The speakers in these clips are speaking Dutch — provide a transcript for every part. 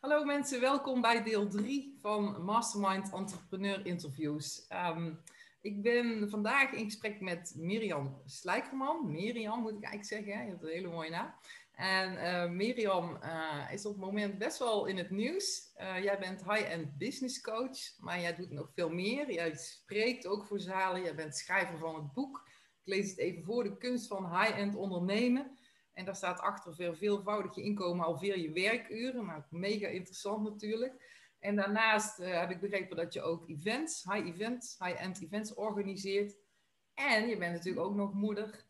Hallo mensen, welkom bij deel 3 van Mastermind Entrepreneur Interviews. Ehm, ik ben vandaag in gesprek met Mirjam Slijkerman. Mirjam moet ik eigenlijk zeggen, je hebt een hele mooie naam. En uh, Mirjam uh, is op het moment best wel in het nieuws. Uh, jij bent high-end business coach, maar jij doet nog veel meer. Jij spreekt ook voor zalen, jij bent schrijver van het boek. Ik lees het even voor, de kunst van high-end ondernemen. En daar staat achter veel veelvoudig je inkomen, halveer je werkuren. Nou, mega interessant natuurlijk. En daarnaast uh, heb ik begrepen dat je ook events, high events, high-end events organiseert. En je bent natuurlijk ook nog moeder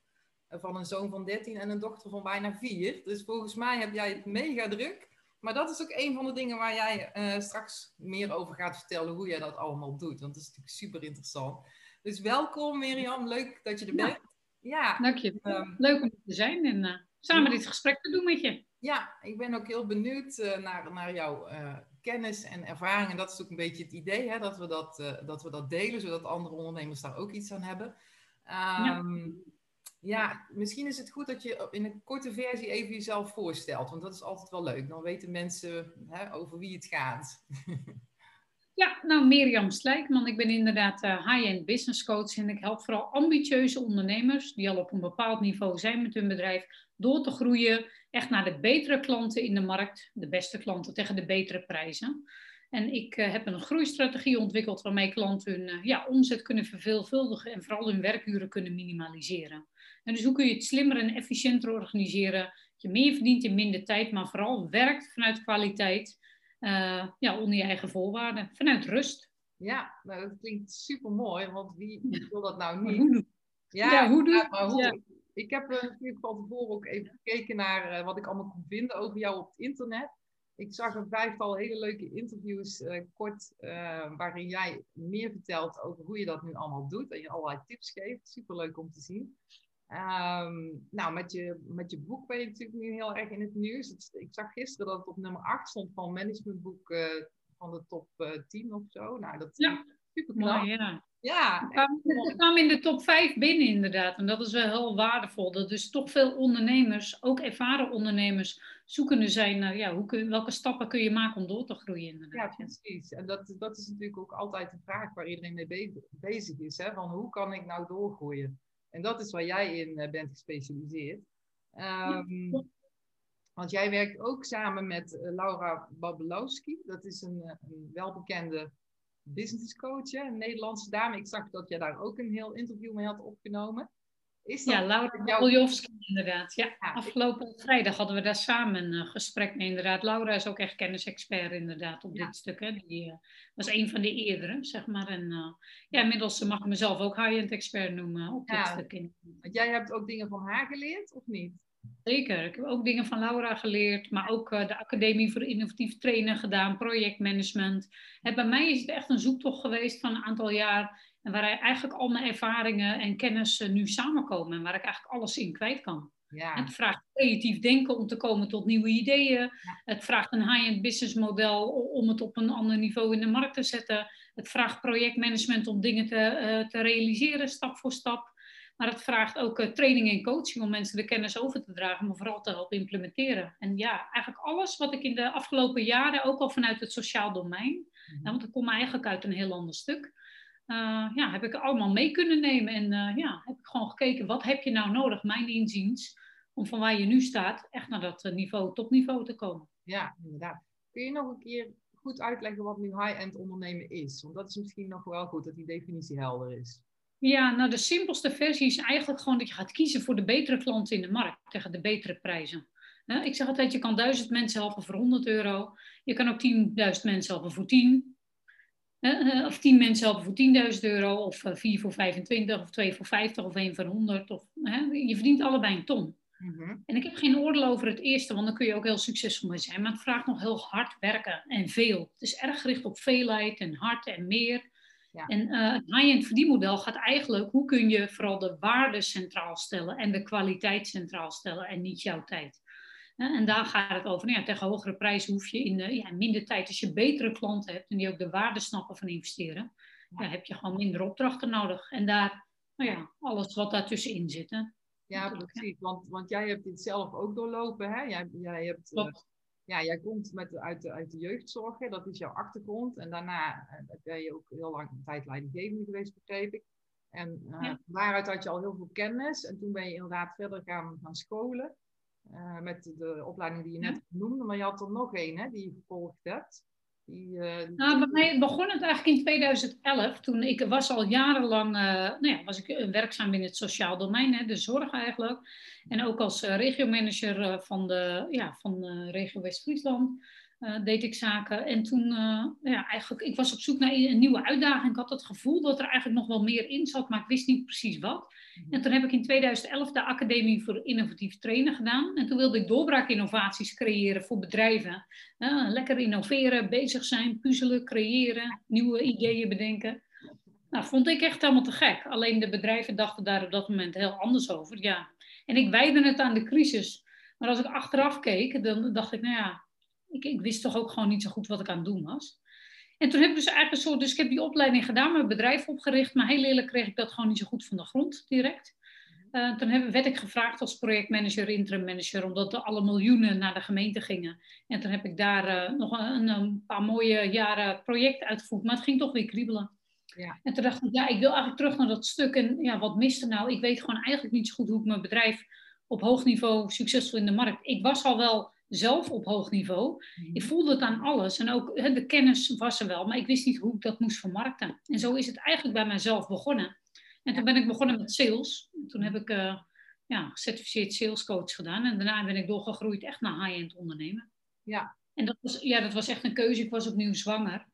van een zoon van 13 en een dochter van bijna 4. Dus volgens mij heb jij het mega druk. Maar dat is ook een van de dingen waar jij uh, straks meer over gaat vertellen, hoe jij dat allemaal doet. Want dat is natuurlijk super interessant. Dus welkom Mirjam, leuk dat je er bent. Ja, dank je. Um, leuk om te zijn en uh, samen dit gesprek te doen met je. Ja, ik ben ook heel benieuwd uh, naar, naar jouw uh, kennis en ervaring. En dat is ook een beetje het idee, hè, dat, we dat, uh, dat we dat delen, zodat andere ondernemers daar ook iets aan hebben. Um, ja. ja. misschien is het goed dat je in een korte versie even jezelf voorstelt, want dat is altijd wel leuk. Dan weten mensen hè, over wie het gaat. Ja, nou Mirjam Slijkman, ik ben inderdaad uh, high-end business coach en ik help vooral ambitieuze ondernemers die al op een bepaald niveau zijn met hun bedrijf door te groeien echt naar de betere klanten in de markt, de beste klanten tegen de betere prijzen. En ik uh, heb een groeistrategie ontwikkeld waarmee klanten hun uh, ja, omzet kunnen verveelvuldigen en vooral hun werkuren kunnen minimaliseren. En dus hoe kun je het slimmer en efficiënter organiseren, dat je meer verdient in minder tijd, maar vooral werkt vanuit kwaliteit uh, ja, onder je eigen voorwaarden, vanuit rust. Ja, nou, dat klinkt super mooi, want wie wil dat nou niet? Hoe ja, ja, hoe doe ja? Ja. Ik heb uh, natuurlijk van tevoren ook even gekeken naar uh, wat ik allemaal kon vinden over jou op het internet. Ik zag een vijftal hele leuke interviews kort, waarin jij meer vertelt over hoe je dat nu allemaal doet en je allerlei tips geeft. Super leuk om te zien. Um, nou, met je, met je boek ben je natuurlijk nu heel erg in het nieuws. Ik zag gisteren dat het op nummer 8 stond van managementboek uh, van de top uh, 10 of zo. Nou, dat ja. is super knap. ja. Ja, het kwam in de top 5 binnen inderdaad. En dat is wel heel waardevol. Dat dus toch veel ondernemers, ook ervaren ondernemers, zoekende zijn naar ja, hoe kun, welke stappen kun je maken om door te groeien inderdaad. Ja, precies. En dat, dat is natuurlijk ook altijd een vraag waar iedereen mee bezig is. Hè? Van hoe kan ik nou doorgroeien? En dat is waar jij in uh, bent gespecialiseerd. Um, ja. Want jij werkt ook samen met uh, Laura Babelowski. Dat is een, uh, een welbekende business coach, hè? een Nederlandse dame. Ik zag dat jij daar ook een heel interview mee had opgenomen. Is dat ja, Laura Babelowski inderdaad. Ja, ja, afgelopen vrijdag hadden we daar samen een gesprek mee inderdaad. Laura is ook echt kennisexpert inderdaad op ja. dit stuk. Hè. Die uh, was een van de eerdere, zeg maar. En uh, ja, inmiddels mag ik mezelf ook high-end expert noemen op dit stuk. Want jij hebt ook dingen van haar geleerd, of niet? Zeker. Ik heb ook dingen van Laura geleerd, maar ook de Academie voor Innovatief Trainen gedaan, projectmanagement. En bij mij is het echt een zoektocht geweest van een aantal jaar en waar eigenlijk al mijn ervaringen en kennis nu samenkomen en waar ik eigenlijk alles in kwijt kan. Ja. Het vraagt creatief denken om te komen tot nieuwe ideeën. Ja. Het vraagt een high-end business model om het op een ander niveau in de markt te zetten. Het vraagt projectmanagement om dingen te, uh, te realiseren, stap voor stap. Maar het vraagt ook uh, training en coaching om mensen de kennis over te dragen, maar vooral te helpen implementeren. En ja, eigenlijk alles wat ik in de afgelopen jaren, ook al vanuit het sociaal domein, mm-hmm. want ik kom eigenlijk uit een heel ander stuk, uh, ja, heb ik allemaal mee kunnen nemen. En uh, ja, heb ik gewoon gekeken, wat heb je nou nodig, mijn inziens, om van waar je nu staat, echt naar dat uh, niveau, topniveau te komen. Ja, inderdaad. Kun je nog een keer goed uitleggen wat nu high-end ondernemen is? Want dat is misschien nog wel goed, dat die definitie helder is. Ja, nou de simpelste versie is eigenlijk gewoon dat je gaat kiezen voor de betere klanten in de markt, tegen de betere prijzen. Ik zeg altijd, je kan duizend mensen helpen voor 100 euro. Je kan ook 10.000 mensen helpen voor 10. Uh, of 10 mensen helpen voor 10.000 euro, of uh, 4 voor 25, of 2 voor 50, of 1 voor 100. Of, uh, je verdient allebei een ton. Mm-hmm. En ik heb geen oordeel over het eerste, want dan kun je ook heel succesvol mee zijn. Maar het vraagt nog heel hard werken en veel. Het is erg gericht op veelheid en hard en meer. Ja. En uh, het high-end verdienmodel gaat eigenlijk, hoe kun je vooral de waarde centraal stellen en de kwaliteit centraal stellen en niet jouw tijd. En daar gaat het over. Nou ja, tegen hogere prijzen hoef je in ja, minder tijd. Als je betere klanten hebt en die ook de waarde snappen van investeren, ja. heb je gewoon minder opdrachten nodig. En daar, nou ja, alles wat daartussenin zit. Hè. Ja, precies. Want, want jij hebt dit zelf ook doorlopen. Hè? Jij, jij hebt uh, ja, jij komt met, uit, de, uit de jeugdzorg, dat is jouw achtergrond. En daarna uh, ben je ook heel lang een tijd leidinggevende geweest, begreep ik. En uh, ja. daaruit had je al heel veel kennis. En toen ben je inderdaad verder gaan, gaan scholen. Uh, met de opleiding die je net noemde. Maar je had er nog één hè, die je gevolgd hebt. Die, die... Nou, bij mij begon het eigenlijk in 2011. Toen ik was al jarenlang nou ja, was ik werkzaam in het sociaal domein, hè, de zorg eigenlijk. En ook als regiomanager van de ja, van, regio West-Friesland. Uh, deed ik zaken. En toen, uh, ja, eigenlijk, ik was op zoek naar een nieuwe uitdaging. Ik had het gevoel dat er eigenlijk nog wel meer in zat, maar ik wist niet precies wat. Mhm. En toen heb ik in 2011 de Academie voor Innovatief Trainen gedaan. En toen wilde ik doorbraakinnovaties creëren voor bedrijven. Uh, lekker innoveren, bezig zijn, puzzelen, creëren, nieuwe ideeën bedenken. Nou, vond ik echt helemaal te gek. Alleen de bedrijven dachten daar op dat moment heel anders over. Ja. En ik wijde het aan de crisis. Maar als ik achteraf keek, dan dacht ik, nou ja, ik, ik, wist toch ook gewoon niet zo goed wat ik aan het doen was. En toen heb ik dus eigenlijk een soort, dus ik heb die opleiding gedaan, mijn bedrijf opgericht, maar heel eerlijk kreeg ik dat gewoon niet zo goed van de grond direct. Uh, toen heb, werd ik gevraagd als projectmanager, interim manager, omdat er alle miljoenen naar de gemeente gingen. En toen heb ik daar uh, nog een, een, paar mooie jaren project uitgevoerd, maar het ging toch weer kriebelen. Ja. En toen dacht ik, ja, ik wil eigenlijk terug naar dat stuk. En ja, wat miste nou? Ik weet gewoon eigenlijk niet zo goed hoe ik mijn bedrijf op hoog niveau succesvol in de markt. Ik was al wel zelf op hoog niveau. Mhm. Ik voelde het aan alles en ook de kennis was er wel, maar ik wist niet hoe ik dat moest vermarkten. En zo is het eigenlijk bij mijzelf begonnen. En toen ben ik begonnen met sales. toen heb ik uh, ja, gecertificeerd salescoach gedaan en daarna ben ik doorgegroeid echt naar high-end ondernemen. Ja. En dat was, ja, dat was echt een keuze. Ik was opnieuw zwanger.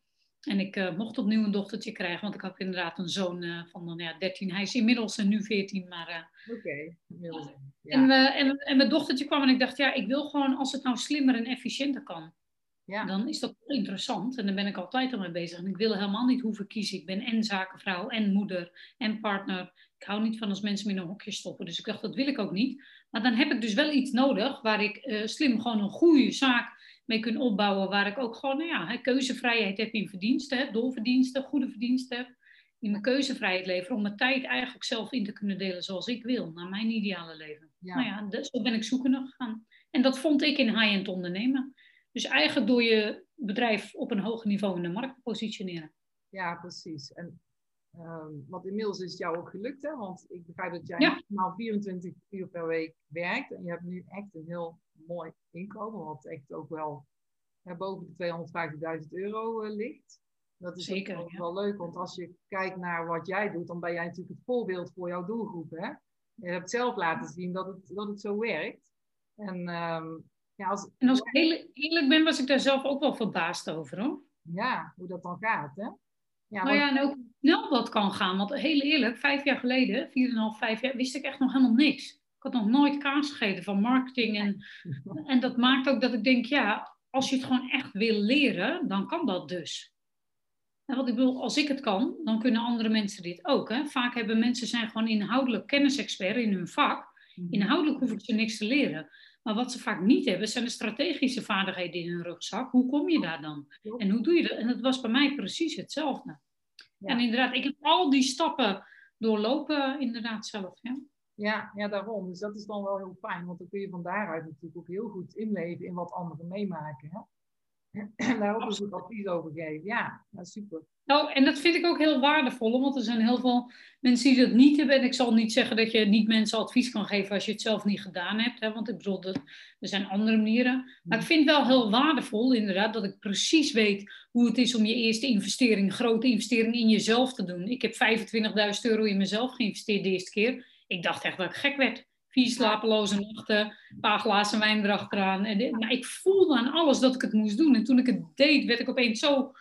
En ik uh, mocht opnieuw een dochtertje krijgen, want ik had inderdaad een zoon uh, van ja, 13. Hij is inmiddels nu 14, maar... Oké, ja. en, en, en, mijn dochtertje kwam en ik dacht, ja, ik wil gewoon als het nou slimmer en efficiënter kan. Ja. Dan is dat interessant en daar ben ik altijd al mee bezig. En ik wil helemaal niet hoeven kiezen. Ik ben en zakenvrouw en moeder en partner. Ik hou niet van als mensen me in een hokje stoppen. Dus ik dacht, dat wil ik ook niet. Maar dan heb ik dus wel iets nodig waar ik slim gewoon een goede zaak mee kunnen opbouwen. Waar ik ook gewoon nou ja, keuzevrijheid heb in verdiensten, doorverdiensten, goede verdiensten heb. Die mijn keuzevrijheid leveren om mijn tijd eigenlijk zelf in te kunnen delen zoals ik wil, naar mijn ideale leven. Nou ja, dus zo ben ik zoekende gegaan. En dat vond ik in high-end ondernemen. Dus eigenlijk door je bedrijf op een hoger niveau in de markt te positioneren. Ja, precies. En um, want inmiddels is het jou ook gelukt, hè? Want ik begrijp dat jij ja. maximaal 24 uur per week werkt. En je hebt nu echt een heel mooi inkomen, wat echt ook wel hè, boven de 250.000 euro uh, ligt. Dat is Zeker, ook wel leuk, want als je kijkt naar wat jij doet, dan ben jij natuurlijk het voorbeeld voor jouw doelgroep. Hè? Je hebt zelf laten zien dat het, dat het zo werkt. En, um, ja, als, en als ik heel eerlijk ben, was ik daar zelf ook wel verbaasd over hoor. Ja, hoe dat dan gaat. Hè? Ja, nou ja, en ook snel dat kan gaan. Want heel eerlijk, vijf jaar geleden, vier en half, vijf jaar, wist ik echt nog helemaal niks. Had nog nooit kaas gegeten van marketing. En, en dat maakt ook dat ik denk, ja, als je het gewoon echt wil leren, dan kan dat dus. En wat ik bedoel, als ik het kan, dan kunnen andere mensen dit ook. Hè? Vaak hebben mensen zijn gewoon inhoudelijk kennisexpert in hun vak. Mhm. Inhoudelijk hoef ik ze niks te leren. Maar wat ze vaak niet hebben, zijn de strategische vaardigheden in hun rugzak. Hoe kom je daar dan? En hoe doe je dat? En dat was bij mij precies hetzelfde. En inderdaad, ik heb al die stappen doorlopen, inderdaad zelf. Ja. Ja, ja, daarom. Dus dat is dan wel heel fijn, want dan kun je van daaruit natuurlijk ook heel goed inleven in wat anderen meemaken. Hè? Daar ook advies over geven. Ja, super. Nou, en dat vind ik ook heel waardevol, want er zijn heel veel mensen die dat niet hebben. En ik zal niet zeggen dat je niet mensen advies kan geven als je het zelf niet gedaan hebt. Hè? Want ik bedoel, er zijn andere manieren. Maar ik vind het wel heel waardevol, inderdaad, dat ik precies weet hoe het is om je eerste investering, grote investering in jezelf te doen. Ik heb 25.000 euro in mezelf geïnvesteerd de eerste keer. Ik dacht echt dat ik gek werd. Vier slapeloze nachten, een paar glazen wijn erachteraan. En, maar ik voelde aan alles dat ik het moest doen. En toen ik het deed, werd ik opeens zo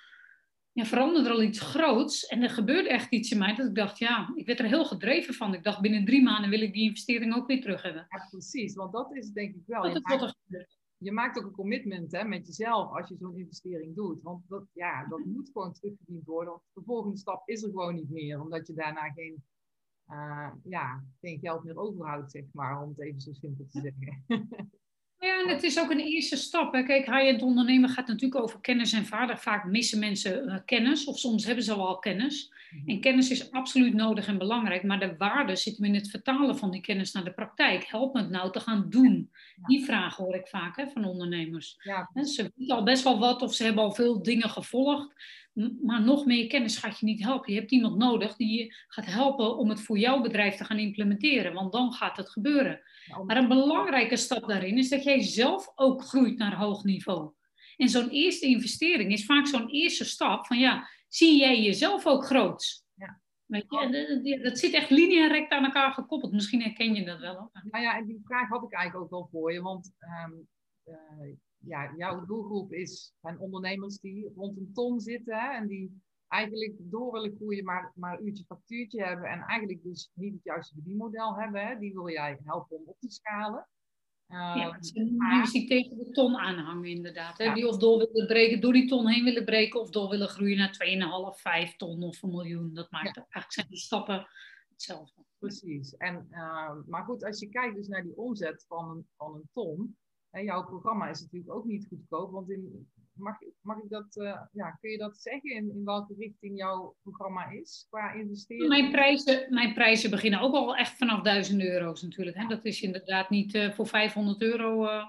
ja, veranderde er al iets groots. En er gebeurde echt iets in mij dat ik dacht, ja, ik werd er heel gedreven van. Ik dacht, binnen drie maanden wil ik die investering ook weer terug hebben. Ja, precies. Want dat is denk ik wel. je, maakt, je maakt ook een commitment hè, met jezelf als je zo'n investering doet. Want dat, ja, dat moet gewoon terugverdiend worden. Want de volgende stap is er gewoon niet meer. Omdat je daarna geen, uh, ja, geen geld meer overhoudt, zeg maar. Om het even zo simpel te zeggen. Ja, en het is ook een eerste stap. Hè. Kijk, high-end ondernemen gaat natuurlijk over kennis en vaardig. Vaak missen mensen uh, kennis, of soms hebben ze al kennis. Mhm. En kennis is absoluut nodig en belangrijk, maar de waarde zit hem in het vertalen van die kennis naar de praktijk. Help me het nou te gaan doen. Die vraag hoor ik vaak hè, van ondernemers. Ja. Ze weten al best wel wat of ze hebben al veel dingen gevolgd, maar nog meer kennis gaat je niet helpen. Je hebt iemand nodig die je gaat helpen om het voor jouw bedrijf te gaan implementeren, want dan gaat het gebeuren. Maar een belangrijke stap daarin is dat jij zelf ook groeit naar hoog niveau. En zo'n eerste investering is vaak zo'n eerste stap van ja, zie jij jezelf ook groot? Ja. Weet je, dat zit echt lineair aan elkaar gekoppeld. Misschien herken je dat wel. Nou ja, en die vraag had ik eigenlijk ook wel voor je. Want ehm, eh, ja, jouw doelgroep is, zijn ondernemers die rond een ton zitten hè, en die eigenlijk door willen groeien, maar, maar uurtje factuurtje hebben en eigenlijk dus niet het juiste verdienmodel hebben. Hè. Die wil jij helpen om op te schalen. Uh, ja, mensen die tegen de ton aanhangen inderdaad. Hè? Die of door willen breken, door die ton heen willen breken of door willen groeien naar 2,5, 5 ton of een miljoen. Dat maakt eigenlijk zijn die stappen hetzelfde. Precies. En, uh, maar goed, als je kijkt dus naar die omzet van een, van een ton, jouw programma is natuurlijk ook niet goedkoop, want in, mag, mag ik dat, uh, ja, kun je dat zeggen in, in welke richting jouw programma is qua investeren? Mijn prijzen, mijn prijzen beginnen ook al echt vanaf 1000 euro's natuurlijk. Hè? Dat is inderdaad niet uh, voor 500 euro. Uh,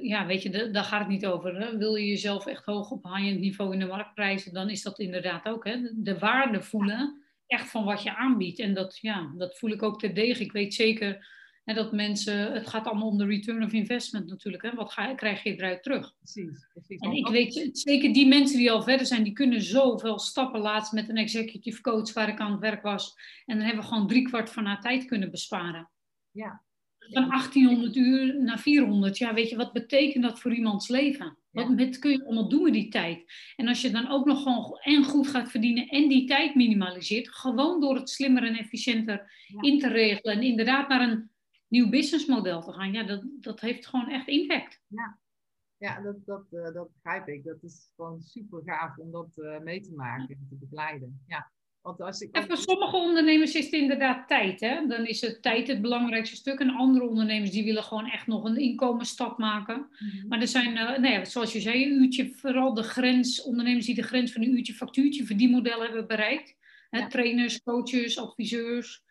ja, weet je, daar gaat het niet over. Wil je jezelf echt hoog op high-end niveau in de markt prijzen, dan is dat inderdaad ook. Hè? De waarde voelen echt van wat je aanbiedt. En dat, ja, dat voel ik ook terdege. Ik weet zeker en dat mensen, het gaat allemaal om de return of investment natuurlijk. Hè? Wat ga, krijg je eruit terug? Precies. precies. En ik weet zeker die mensen die al verder zijn, die kunnen zoveel stappen laatst met een executive coach waar ik aan het werk was. En dan hebben we gewoon driekwart van haar tijd kunnen besparen. Ja. Van 1800 uur naar 400. Ja, weet je, wat betekent dat voor iemands leven? Wat met, kun je allemaal doen met die tijd? En als je dan ook nog gewoon en goed gaat verdienen en die tijd minimaliseert, gewoon door het slimmer en efficiënter in te regelen en inderdaad naar een nieuw businessmodel te gaan, ja, dat, dat heeft gewoon echt impact. Ja, ja dat, dat, uh, dat begrijp ik. Dat is gewoon super gaaf om dat uh, mee te maken en te begeleiden. Ja. Want als ik en voor sommige ondernemers is het inderdaad tijd. Hè? Dan is het tijd het belangrijkste stuk. En andere ondernemers die willen gewoon echt nog een inkomensstap maken. Mm-hmm. Maar er zijn, uh, nou ja, zoals je zei, een uurtje, vooral de grens, ondernemers die de grens van een uurtje factuurtje verdienmodel hebben bereikt. Hè? Trainers, coaches, adviseurs,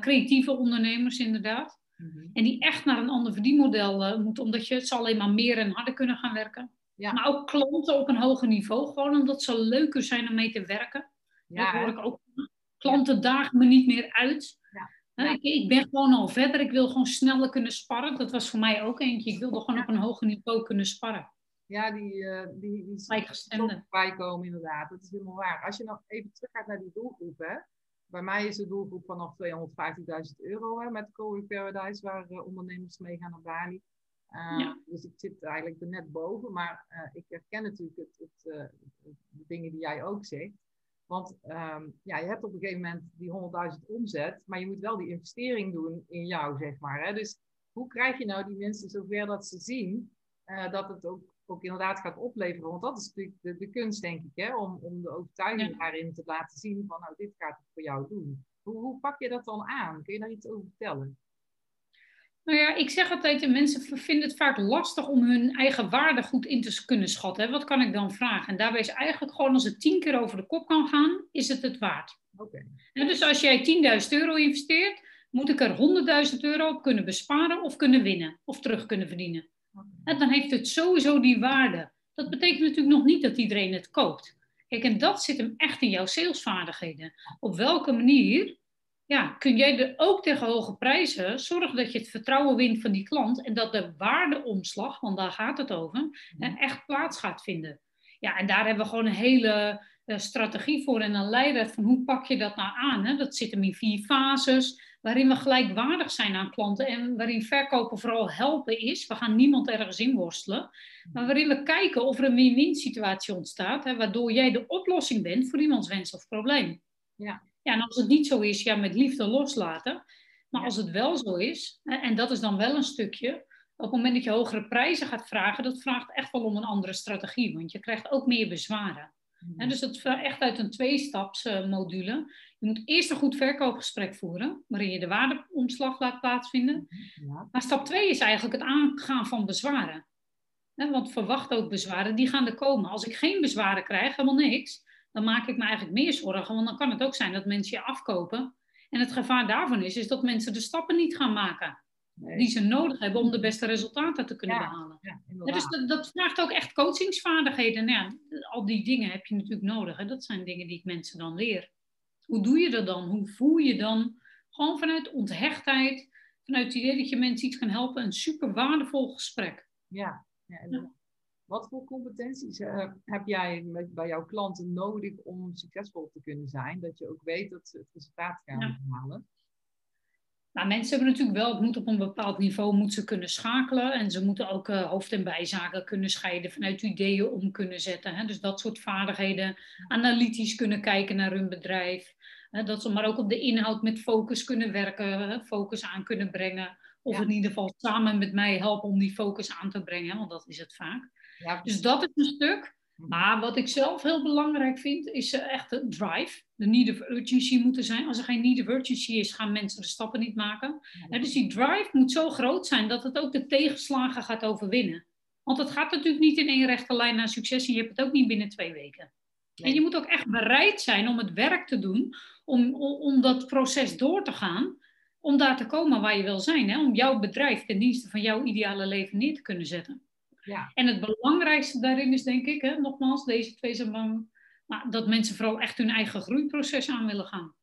creatieve ondernemers inderdaad. Mhm. En die echt naar een ander verdienmodel uh, moeten, omdat je, het zal alleen maar meer en harder kunnen gaan werken. Ja. Maar ook klanten op een hoger niveau, gewoon omdat ze leuker zijn om mee te werken. Ja, dat hoor ik ook. Klanten dagen me niet meer uit. Ja. Ik, ik, ben gewoon al verder, ik wil gewoon sneller kunnen sparren. Dat was voor mij ook eentje. Ik wilde gewoon op een hoger niveau kunnen sparren. Ja, die, uh, die, die bijkomen inderdaad. Dat is helemaal waar. Als je nog even terug gaat naar die doelgroep, bij mij is de doelgroep vanaf 250.000 euro hè, met Covid Paradise, waar uh, ondernemers mee gaan naar Bali. Uh, Dus ik zit eigenlijk er net boven, maar uh, ik herken natuurlijk het, het, de dingen die jij ook zegt. Want um, ja, je hebt op een gegeven moment die 100.000 omzet, maar je moet wel die investering doen in jou, zeg maar. Hè? Dus hoe krijg je nou die mensen zover dat ze zien dat het ook ook inderdaad gaat opleveren. Want dat is natuurlijk de, de kunst, denk ik, hè? Om, om de overtuiging daarin te laten zien van, nou, dit gaat het voor jou doen. Hoe, hoe pak je dat dan aan? Kun je daar iets over vertellen? Nou ja, ik zeg altijd, mensen vinden het vaak lastig om hun eigen waarde goed in te kunnen schatten. Wat kan ik dan vragen? En daarbij is eigenlijk gewoon, als het tien keer over de kop kan gaan, is het het waard. Oké. Dus als jij 10.000 euro investeert, moet ik er 100.000 euro op kunnen besparen of kunnen winnen of terug kunnen verdienen. Dan heeft het sowieso die waarde. Dat betekent natuurlijk nog niet dat iedereen het koopt. Kijk, en dat zit hem echt in jouw salesvaardigheden. Op welke manier ja, kun jij er ook tegen hoge prijzen zorgen dat je het vertrouwen wint van die klant en dat de waardeomslag, want daar gaat het over, echt plaats gaat vinden. Ja, en daar hebben we gewoon een hele uh, strategie voor en een leider van hoe pak je dat nou aan. Hè? Dat zit hem in vier fases waarin we gelijkwaardig zijn aan klanten en waarin verkopen vooral helpen is. We gaan niemand ergens inworstelen, maar waarin we kijken of er een win-win situatie ontstaat, hè, waardoor jij de oplossing bent voor iemands wens of probleem. Ja. ja, en als het niet zo is, ja, met liefde loslaten. Maar als het wel zo is, en dat is dan wel een stukje, op het moment dat je hogere prijzen gaat vragen, dat vraagt echt wel om een andere strategie, want je krijgt ook meer bezwaren. Mhm. dus dat is echt uit een tweestapsmodule. je moet eerst een goed verkoopgesprek voeren, waarin je de waardeomslag laat plaatsvinden. Mhm, ja. Maar stap twee is eigenlijk het aangaan van bezwaren. want verwacht ook bezwaren, die gaan er komen. Als ik geen bezwaren krijg, helemaal niks, dan maak ik me eigenlijk meer zorgen. Want dan kan het ook zijn dat mensen je afkopen. En het gevaar daarvan is, is dat mensen de stappen niet gaan maken. Die ze nodig hebben om de beste resultaten te kunnen behalen. Ja, dus dat, dat, vraagt ook echt coachingsvaardigheden. Nou al die dingen heb je natuurlijk nodig. Hè. Dat zijn dingen die ik mensen dan leer. Hoe doe je dat dan? Hoe voel je dan? Gewoon vanuit onthechtheid, vanuit het idee dat je mensen iets kan helpen. Een super waardevol gesprek. Ja, ja wat voor competenties uh, heb jij met, bij jouw klanten nodig om succesvol te kunnen zijn? Dat je ook weet dat ze het resultaat gaan ja. halen. Nou, mensen hebben natuurlijk wel, moet op een bepaald niveau moeten ze kunnen schakelen. En ze moeten ook uh, hoofd- en bijzaken kunnen scheiden, vanuit ideeën om kunnen zetten. Hè? Dus dat soort vaardigheden, analytisch kunnen kijken naar hun bedrijf. Hè? Dat ze maar ook op de inhoud met focus kunnen werken, hè? focus aan kunnen brengen. Of in ieder geval samen met mij helpen om die focus aan te brengen, want dat is het vaak. Ja. Dus dat is een stuk. Mhm. Maar wat ik zelf heel belangrijk vind, is uh, echt de drive. De need of urgency moeten zijn. Als er geen need of urgency is, gaan mensen de stappen niet maken. dus die drive moet zo groot zijn dat het ook de tegenslagen gaat overwinnen. Want het gaat natuurlijk niet in één rechte lijn naar succes en je hebt het ook niet binnen twee weken. En je moet ook echt bereid zijn om het werk te doen, om, om, dat proces door te gaan, om daar te komen waar je wil zijn. Hè? Om jouw bedrijf ten dienste van jouw ideale leven neer te kunnen zetten. Ja. En het belangrijkste daarin is denk ik, hè, nogmaals, deze twee zijn bang, maar dat mensen vooral echt hun eigen groeiproces aan willen gaan.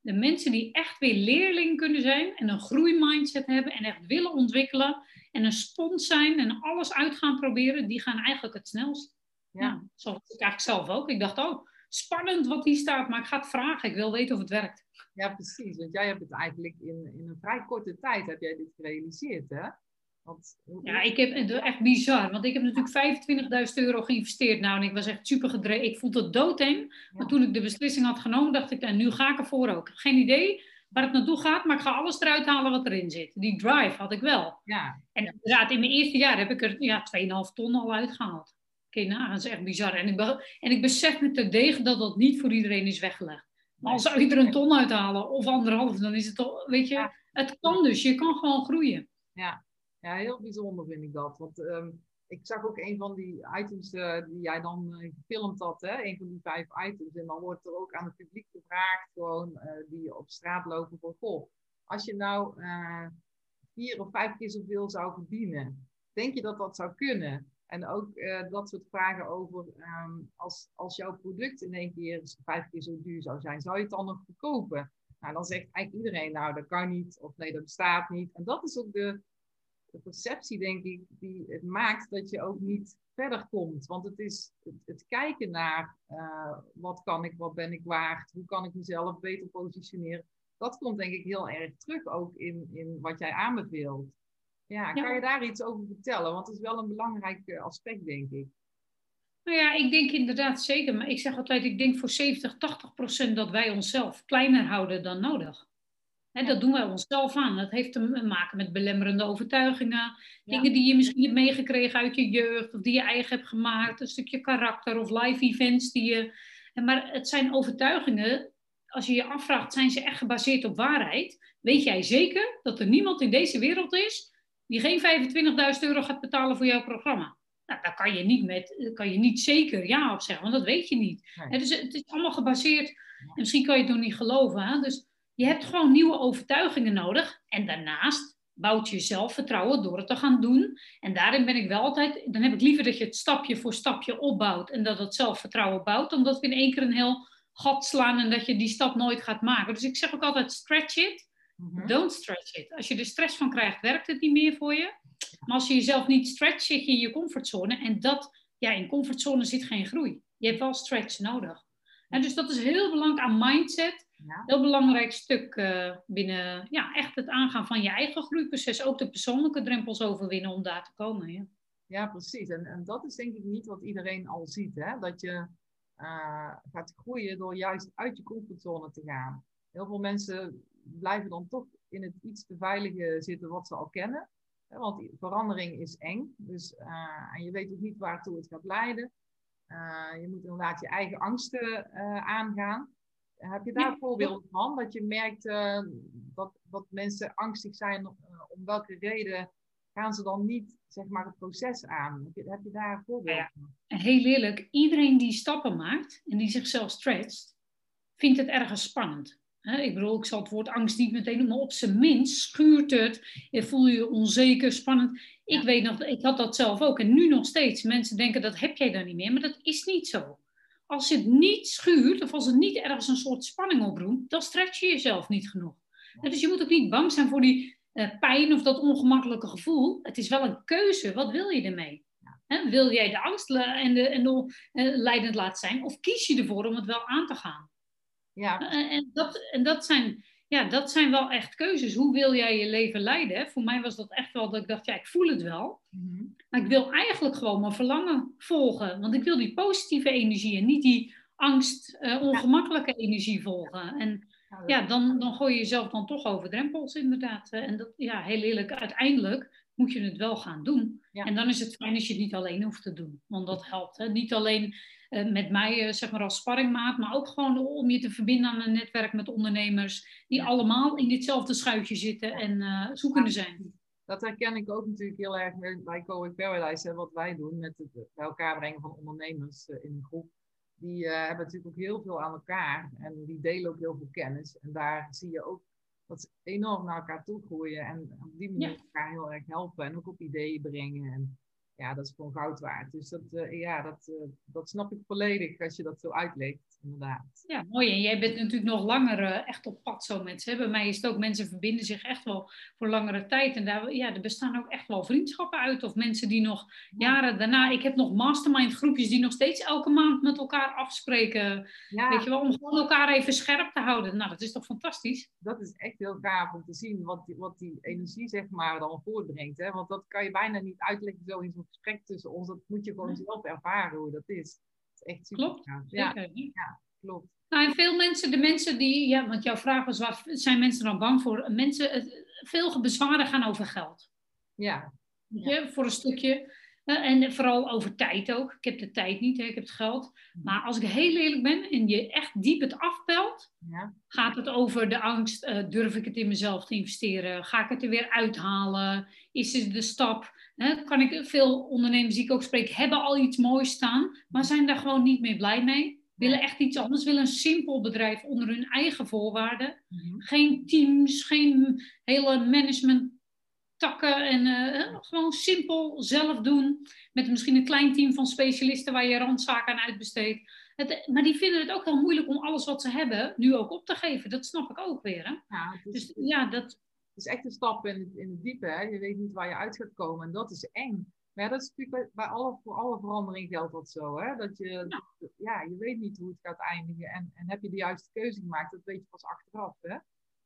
De mensen die echt weer leerling kunnen zijn en een groeimindset hebben en echt willen ontwikkelen en een spons zijn en alles uit gaan proberen, die gaan eigenlijk het snelst. Ja. ja zoals ik eigenlijk zelf ook. Ik dacht, oh, spannend wat hier staat, maar ik ga het vragen. Ik wil weten of het werkt. Ja, precies. Want jij hebt het eigenlijk in, in een vrij korte tijd heb jij dit gerealiseerd, hè? Want, ja, ik heb het echt bizar. Want ik heb natuurlijk 25.000 euro geïnvesteerd. Nou, en ik was echt super gedreven. Ik vond het doodeng. Maar toen ik de beslissing had genomen, dacht ik, en nu ga ik ervoor ook. Geen idee waar het naartoe gaat, maar ik ga alles eruit halen wat erin zit. Die drive had ik wel. Ja. En inderdaad, in mijn eerste jaar heb ik er ja, 2,5 ton al uitgehaald. Oké, nou, dat is echt bizar. En ik, en ik besef me te degen dat dat niet voor iedereen is weggelegd. Maar als zou je er een ton uithalen of anderhalf, dan is het toch, weet je, het kan dus. Je kan gewoon groeien. Ja, ja, heel bijzonder vind ik dat. Want ehm, ik zag ook een van die items uh, die jij dan uh, gefilmd had, hè? een van die vijf items. En dan wordt er ook aan het publiek gevraagd, gewoon uh, die op straat lopen van, goh, als je nou vier of vijf keer zoveel zou verdienen, denk je dat dat zou kunnen? En ook dat soort vragen over um, als, als jouw product in één keer vijf keer zo duur zou zijn, zou je het dan nog verkopen? Nou, dan zegt eigenlijk iedereen, nou dat kan niet, of nee, dat bestaat niet. En dat is ook de, de perceptie, denk ik, die het maakt dat je ook niet verder komt. Want het is het, kijken naar uh, wat kan ik, wat ben ik waard, hoe kan ik mezelf beter positioneren. Dat komt denk ik heel erg terug ook in, in wat jij aanbeveelt. Ja, kan je daar iets over vertellen? Want het is wel een belangrijk eh, aspect, denk ik. Nou ja, ik denk inderdaad zeker. Maar ik zeg altijd, ik denk voor 70, 80 procent dat wij onszelf kleiner houden dan nodig dat doen wij onszelf aan. Dat heeft te maken met belemmerende overtuigingen. Dingen die je misschien hebt meegekregen uit je jeugd. Of die je eigen hebt gemaakt. Een stukje karakter of live events die je... Maar het zijn overtuigingen. Als je je afvraagt, zijn ze echt gebaseerd op waarheid? Weet jij zeker dat er niemand in deze wereld is... die geen 25.000 euro gaat betalen voor jouw programma? Nou, daar kan je niet, met, kan je niet zeker ja op zeggen. Want dat weet je niet. dus het is allemaal gebaseerd... En misschien kan je het nog niet geloven. Hè? Dus je hebt gewoon nieuwe overtuigingen nodig. En daarnaast bouwt je zelfvertrouwen door het te gaan doen. En daarin ben ik wel altijd, dan heb ik liever dat je het stapje voor stapje opbouwt en dat het zelfvertrouwen bouwt, dan dat we in één keer een heel gat slaan en dat je die stap nooit gaat maken. Dus ik zeg ook altijd stretch it, mhm. don't stretch it. Als je er stress van krijgt, werkt het niet meer voor je. Maar als je jezelf niet stretcht, zit je in je comfortzone en dat, ja, in comfortzone zit geen groei. Je hebt wel stretch nodig. En dus dat is heel belangrijk aan mindset ja. Heel belangrijk stuk uh, binnen ja, echt het aangaan van je eigen groeiproces. Ook de persoonlijke drempels overwinnen om daar te komen. Ja, ja precies. En, en dat is denk ik niet wat iedereen al ziet. Hè? Dat je uh, gaat groeien door juist uit je comfortzone te gaan. Heel veel mensen blijven dan toch in het iets te veilige zitten wat ze al kennen. Want verandering is eng. Dus, uh, en je weet ook niet waartoe het gaat leiden. je moet inderdaad je eigen angsten aangaan. Heb je daar voorbeelden van? Dat je merkt dat, dat mensen angstig zijn om welke reden gaan ze dan niet zeg maar, het proces aan? Heb je, heb je daar voorbeelden van? Ja, heel eerlijk, iedereen die stappen maakt en die zichzelf stretcht, vindt het ergens spannend. ik bedoel, ik zal het woord angst niet meteen noemen, maar op zijn minst schuurt het. Je voel je onzeker, spannend. Ik weet nog, ik had dat zelf ook en nu nog steeds. Mensen denken dat heb jij dan niet meer, maar dat is niet zo. Als het niet schuurt of als het niet ergens een soort spanning oproept, dan stretch je jezelf niet genoeg. dus je moet ook niet bang zijn voor die uh, pijn of dat ongemakkelijke gevoel. Het is wel een keuze. Wat wil je ermee? wil jij de angst en, de, en de, uh, leidend laten zijn? Of kies je ervoor om het wel aan te gaan? Ja. Uh, en, dat, en dat, zijn, ja, dat zijn wel echt keuzes. Hoe wil jij je leven leiden? Voor mij was dat echt wel dat ik dacht, ja, ik voel het wel. Mhm. Maar ik wil eigenlijk gewoon mijn verlangen volgen. Want ik wil die positieve energie en niet die angst, ongemakkelijke energie volgen. En ja, dan, dan gooi je jezelf dan toch over drempels, inderdaad. En dat, ja, heel eerlijk, uiteindelijk moet je het wel gaan doen. En dan is het fijn als je het niet alleen hoeft te doen, want dat helpt. Hè? Niet alleen met mij, uh, zeg maar als sparringmaat, maar ook gewoon om je te verbinden aan een netwerk met ondernemers die allemaal in ditzelfde schuitje zitten en uh, zoekende zijn. Dat herken ik ook natuurlijk heel erg bij Cowork Paradise, hè, wat wij doen met het bij elkaar brengen van ondernemers in een groep die uh, hebben natuurlijk ook heel veel aan elkaar en die delen ook heel veel kennis. En daar zie je ook dat ze enorm naar elkaar toe groeien en op die manier elkaar heel erg helpen en ook op ideeën brengen. En ja, dat is gewoon goud waard. Dus dat, uh, ja, dat, uh, dat snap ik volledig als je dat zo uitlegt inderdaad. Ja, mooi. En jij bent natuurlijk nog langer uh, echt op pad zo met ze. Bij mij is het ook, mensen verbinden zich echt wel voor langere tijd. En daar, ja, er bestaan ook echt wel vriendschappen uit. Of mensen die nog jaren daarna... Ik heb nog mastermind groepjes die nog steeds elke maand met elkaar afspreken. Ja. Weet je wel, om gewoon elkaar even scherp te houden. Nou, dat is toch fantastisch? Dat is echt heel gaaf om te zien wat die, wat die energie zeg maar dan voortbrengt. Hè? Want dat kan je bijna niet uitleggen zo in zo'n gesprek tussen ons. Dat moet je gewoon zelf ervaren hoe dat is echt super. Klopt, ja. ja, klopt. Nou, en veel mensen, de mensen die, ja, want jouw vraag was, waar zijn mensen dan bang voor? Mensen, veel bezwaren gaan over geld. Ja. ja. Voor een stukje. En vooral over tijd ook. Ik heb de tijd niet, ik heb het geld. Mhm. Maar als ik heel eerlijk ben en je echt diep het afpelt, ja. gaat het over de angst: uh, durf ik het in mezelf te investeren? Ga ik het er weer uithalen? Is het de stap? Hè? Kan ik, veel ondernemers die ik ook spreek, hebben al iets moois staan, maar zijn daar gewoon niet meer blij mee. Willen echt iets anders, willen een simpel bedrijf onder hun eigen voorwaarden. Mhm. Geen teams, geen hele management takken en uh, gewoon simpel zelf doen. Met misschien een klein team van specialisten waar je randzaken aan uitbesteedt. Het, maar die vinden het ook heel moeilijk om alles wat ze hebben nu ook op te geven. Dat snap ik ook weer. Hè? Ja, dus ja, dat... Het is echt een stap in het, in het diepe. Hè? Je weet niet waar je uit gaat komen en dat is eng. Maar ja, dat is natuurlijk bij, alle, voor alle verandering geldt dat zo. Hè? Dat je, ja. ja. je weet niet hoe het gaat eindigen. En, en heb je de juiste keuze gemaakt, dat weet je pas achteraf. Hè?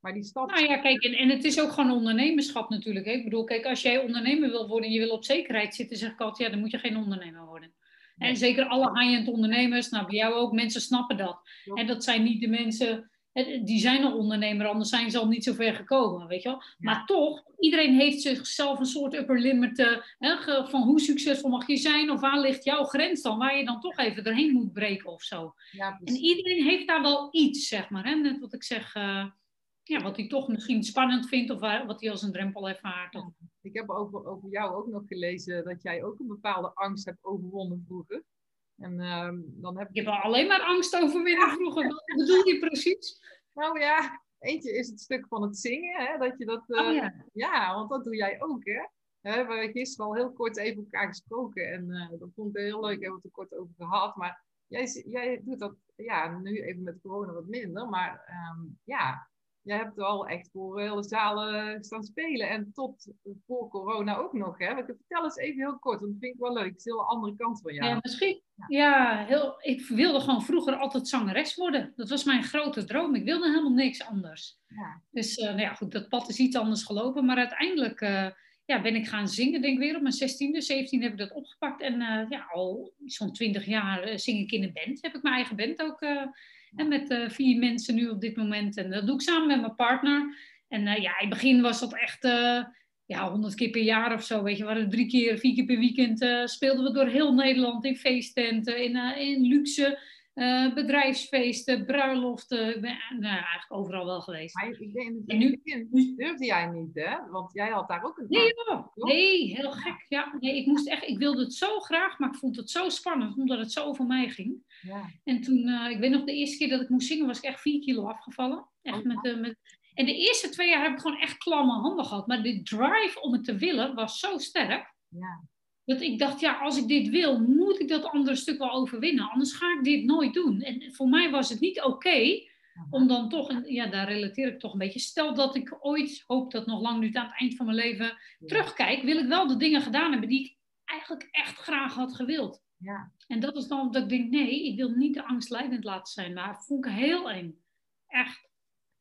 Maar die stap... Nou ja, kijk, en, en het is ook gewoon ondernemerschap natuurlijk. Hè? Ik bedoel, kijk, als jij ondernemer wil worden en je wil op zekerheid zitten, zeg ik altijd, ja, dan moet je geen ondernemer worden. En zeker alle high-end ondernemers, nou bij jou ook, mensen snappen dat. En dat zijn niet de mensen, die zijn al ondernemer, anders zijn ze al niet zo ver gekomen, weet je wel. Maar toch, iedereen heeft zichzelf een soort upper limit hè, van hoe succesvol mag je zijn, of waar ligt jouw grens dan, waar je dan toch even doorheen moet breken of zo. Ja, en iedereen heeft daar wel iets, zeg maar, hè? net wat ik zeg... Uh, ja, wat hij toch misschien spannend vindt of wat hij als een drempel ervaart. Of... Ik heb over, over jou ook nog gelezen dat jij ook een bepaalde angst hebt overwonnen vroeger. En, uh, dan heb ik heb alleen maar angst overwinnen vroeger. Wat bedoel je precies? Nou ja, eentje is het stuk van het zingen. Hè, dat je dat, oh, ja. ja. want dat doe jij ook. Hè? We hebben gisteren al heel kort even elkaar gesproken. En uh, dat vond ik heel leuk. Hebben we het er kort over gehad. Maar jij, jij doet dat ja, nu even met corona wat minder. Maar um, ja, je hebt wel echt voor hele zalen staan spelen. En tot voor corona ook nog. Hè? Vertel eens even heel kort, want dat vind ik wel leuk. Het is een hele andere kant van jou. Ja, misschien. Ja, heel, ik wilde gewoon vroeger altijd zangeres worden. Dat was mijn grote droom. Ik wilde helemaal niks anders. Ja. Dus uh, nou ja, goed, dat pad is iets anders gelopen. Maar uiteindelijk uh, ja, ben ik gaan zingen, denk ik weer. Op mijn 16e, 17 heb ik dat opgepakt. En uh, ja, al zo'n 20 jaar zing ik in een band. Heb ik mijn eigen band ook en met vier mensen nu op dit moment. En dat doe ik samen met mijn partner. En ja, in het begin was dat echt ja, honderd keer per jaar of zo, weet je. We hadden drie keer, vier keer per weekend uh, speelden we door heel Nederland in feesttenten, in, in luxe uh, bedrijfsfeesten, bruiloften. Ik ben nou, eigenlijk overal wel geweest. Maar ik denk, in het begin durfde jij niet, hè? Want jij had daar ook een Nee, nee heel gek. Ja, nee, ik, moest echt, ik wilde het zo graag, maar ik vond het zo spannend, omdat het zo voor mij ging. Ja. En toen, uh, ik weet nog, de eerste keer dat ik moest zingen, was ik echt vier kilo afgevallen. Echt oh, met, uh, met, en de eerste twee jaar heb ik gewoon echt klamme handen gehad. Maar de drive om het te willen was zo sterk. Ja. Dat ik dacht, ja, als ik dit wil, moet ik dat andere stuk wel overwinnen. Anders ga ik dit nooit doen. En voor mij was het niet oké om dan toch, ja, daar relateer ik toch een beetje. Stel dat ik ooit, hoop dat nog lang nu aan het eind van mijn leven, terugkijk, wil ik wel de dingen gedaan hebben die ik eigenlijk echt graag had gewild. Ja. En dat is dan dat ik denk, nee, ik wil niet de angst leidend laten zijn. Maar vond ik heel eng. Echt.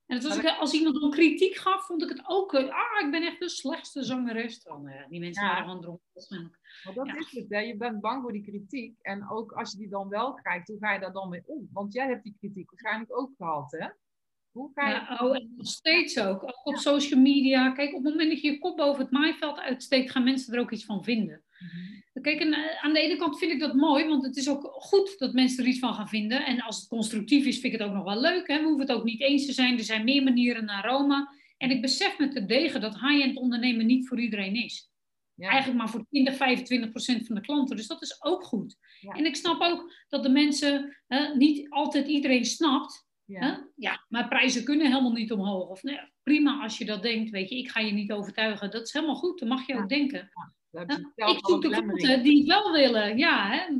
En was ik, als iemand dan kritiek gaf, vond ik het ook. Ah, ik ben echt de slechtste zangeres. Dan, uh, die mensen waren gewoon dronken. Maar dat is het, hè? je bent bang voor die kritiek. En ook als je die dan wel krijgt, hoe ga je daar dan mee om? Want jij hebt die kritiek waarschijnlijk ook gehad, hè? Hoe ga je... Ja, oh, nog steeds ook. Ook op social media. Kijk, op het moment dat je je kop boven het maaiveld uitsteekt, gaan mensen er ook iets van vinden. Mhm. Kijk, en, eh, aan de ene kant vind ik dat mooi, want het is ook goed dat mensen er iets van gaan vinden. En als het constructief is, vind ik het ook nog wel leuk. Hè? We hoeven het ook niet eens te zijn. Er zijn meer manieren naar Rome. En ik besef met de degen dat high-end ondernemen niet voor iedereen is. Ja. Eigenlijk maar voor 20, 25 procent van de klanten. Dus dat is ook goed. En ik snap ook dat de mensen, niet altijd iedereen snapt. Ja. ja, maar prijzen kunnen helemaal niet omhoog. Of, nee, prima als je dat denkt, weet je, ik ga je niet overtuigen. Dat is helemaal goed, dat mag je ook denken. Ik zoek de klanten die het wel willen, ja. Hè?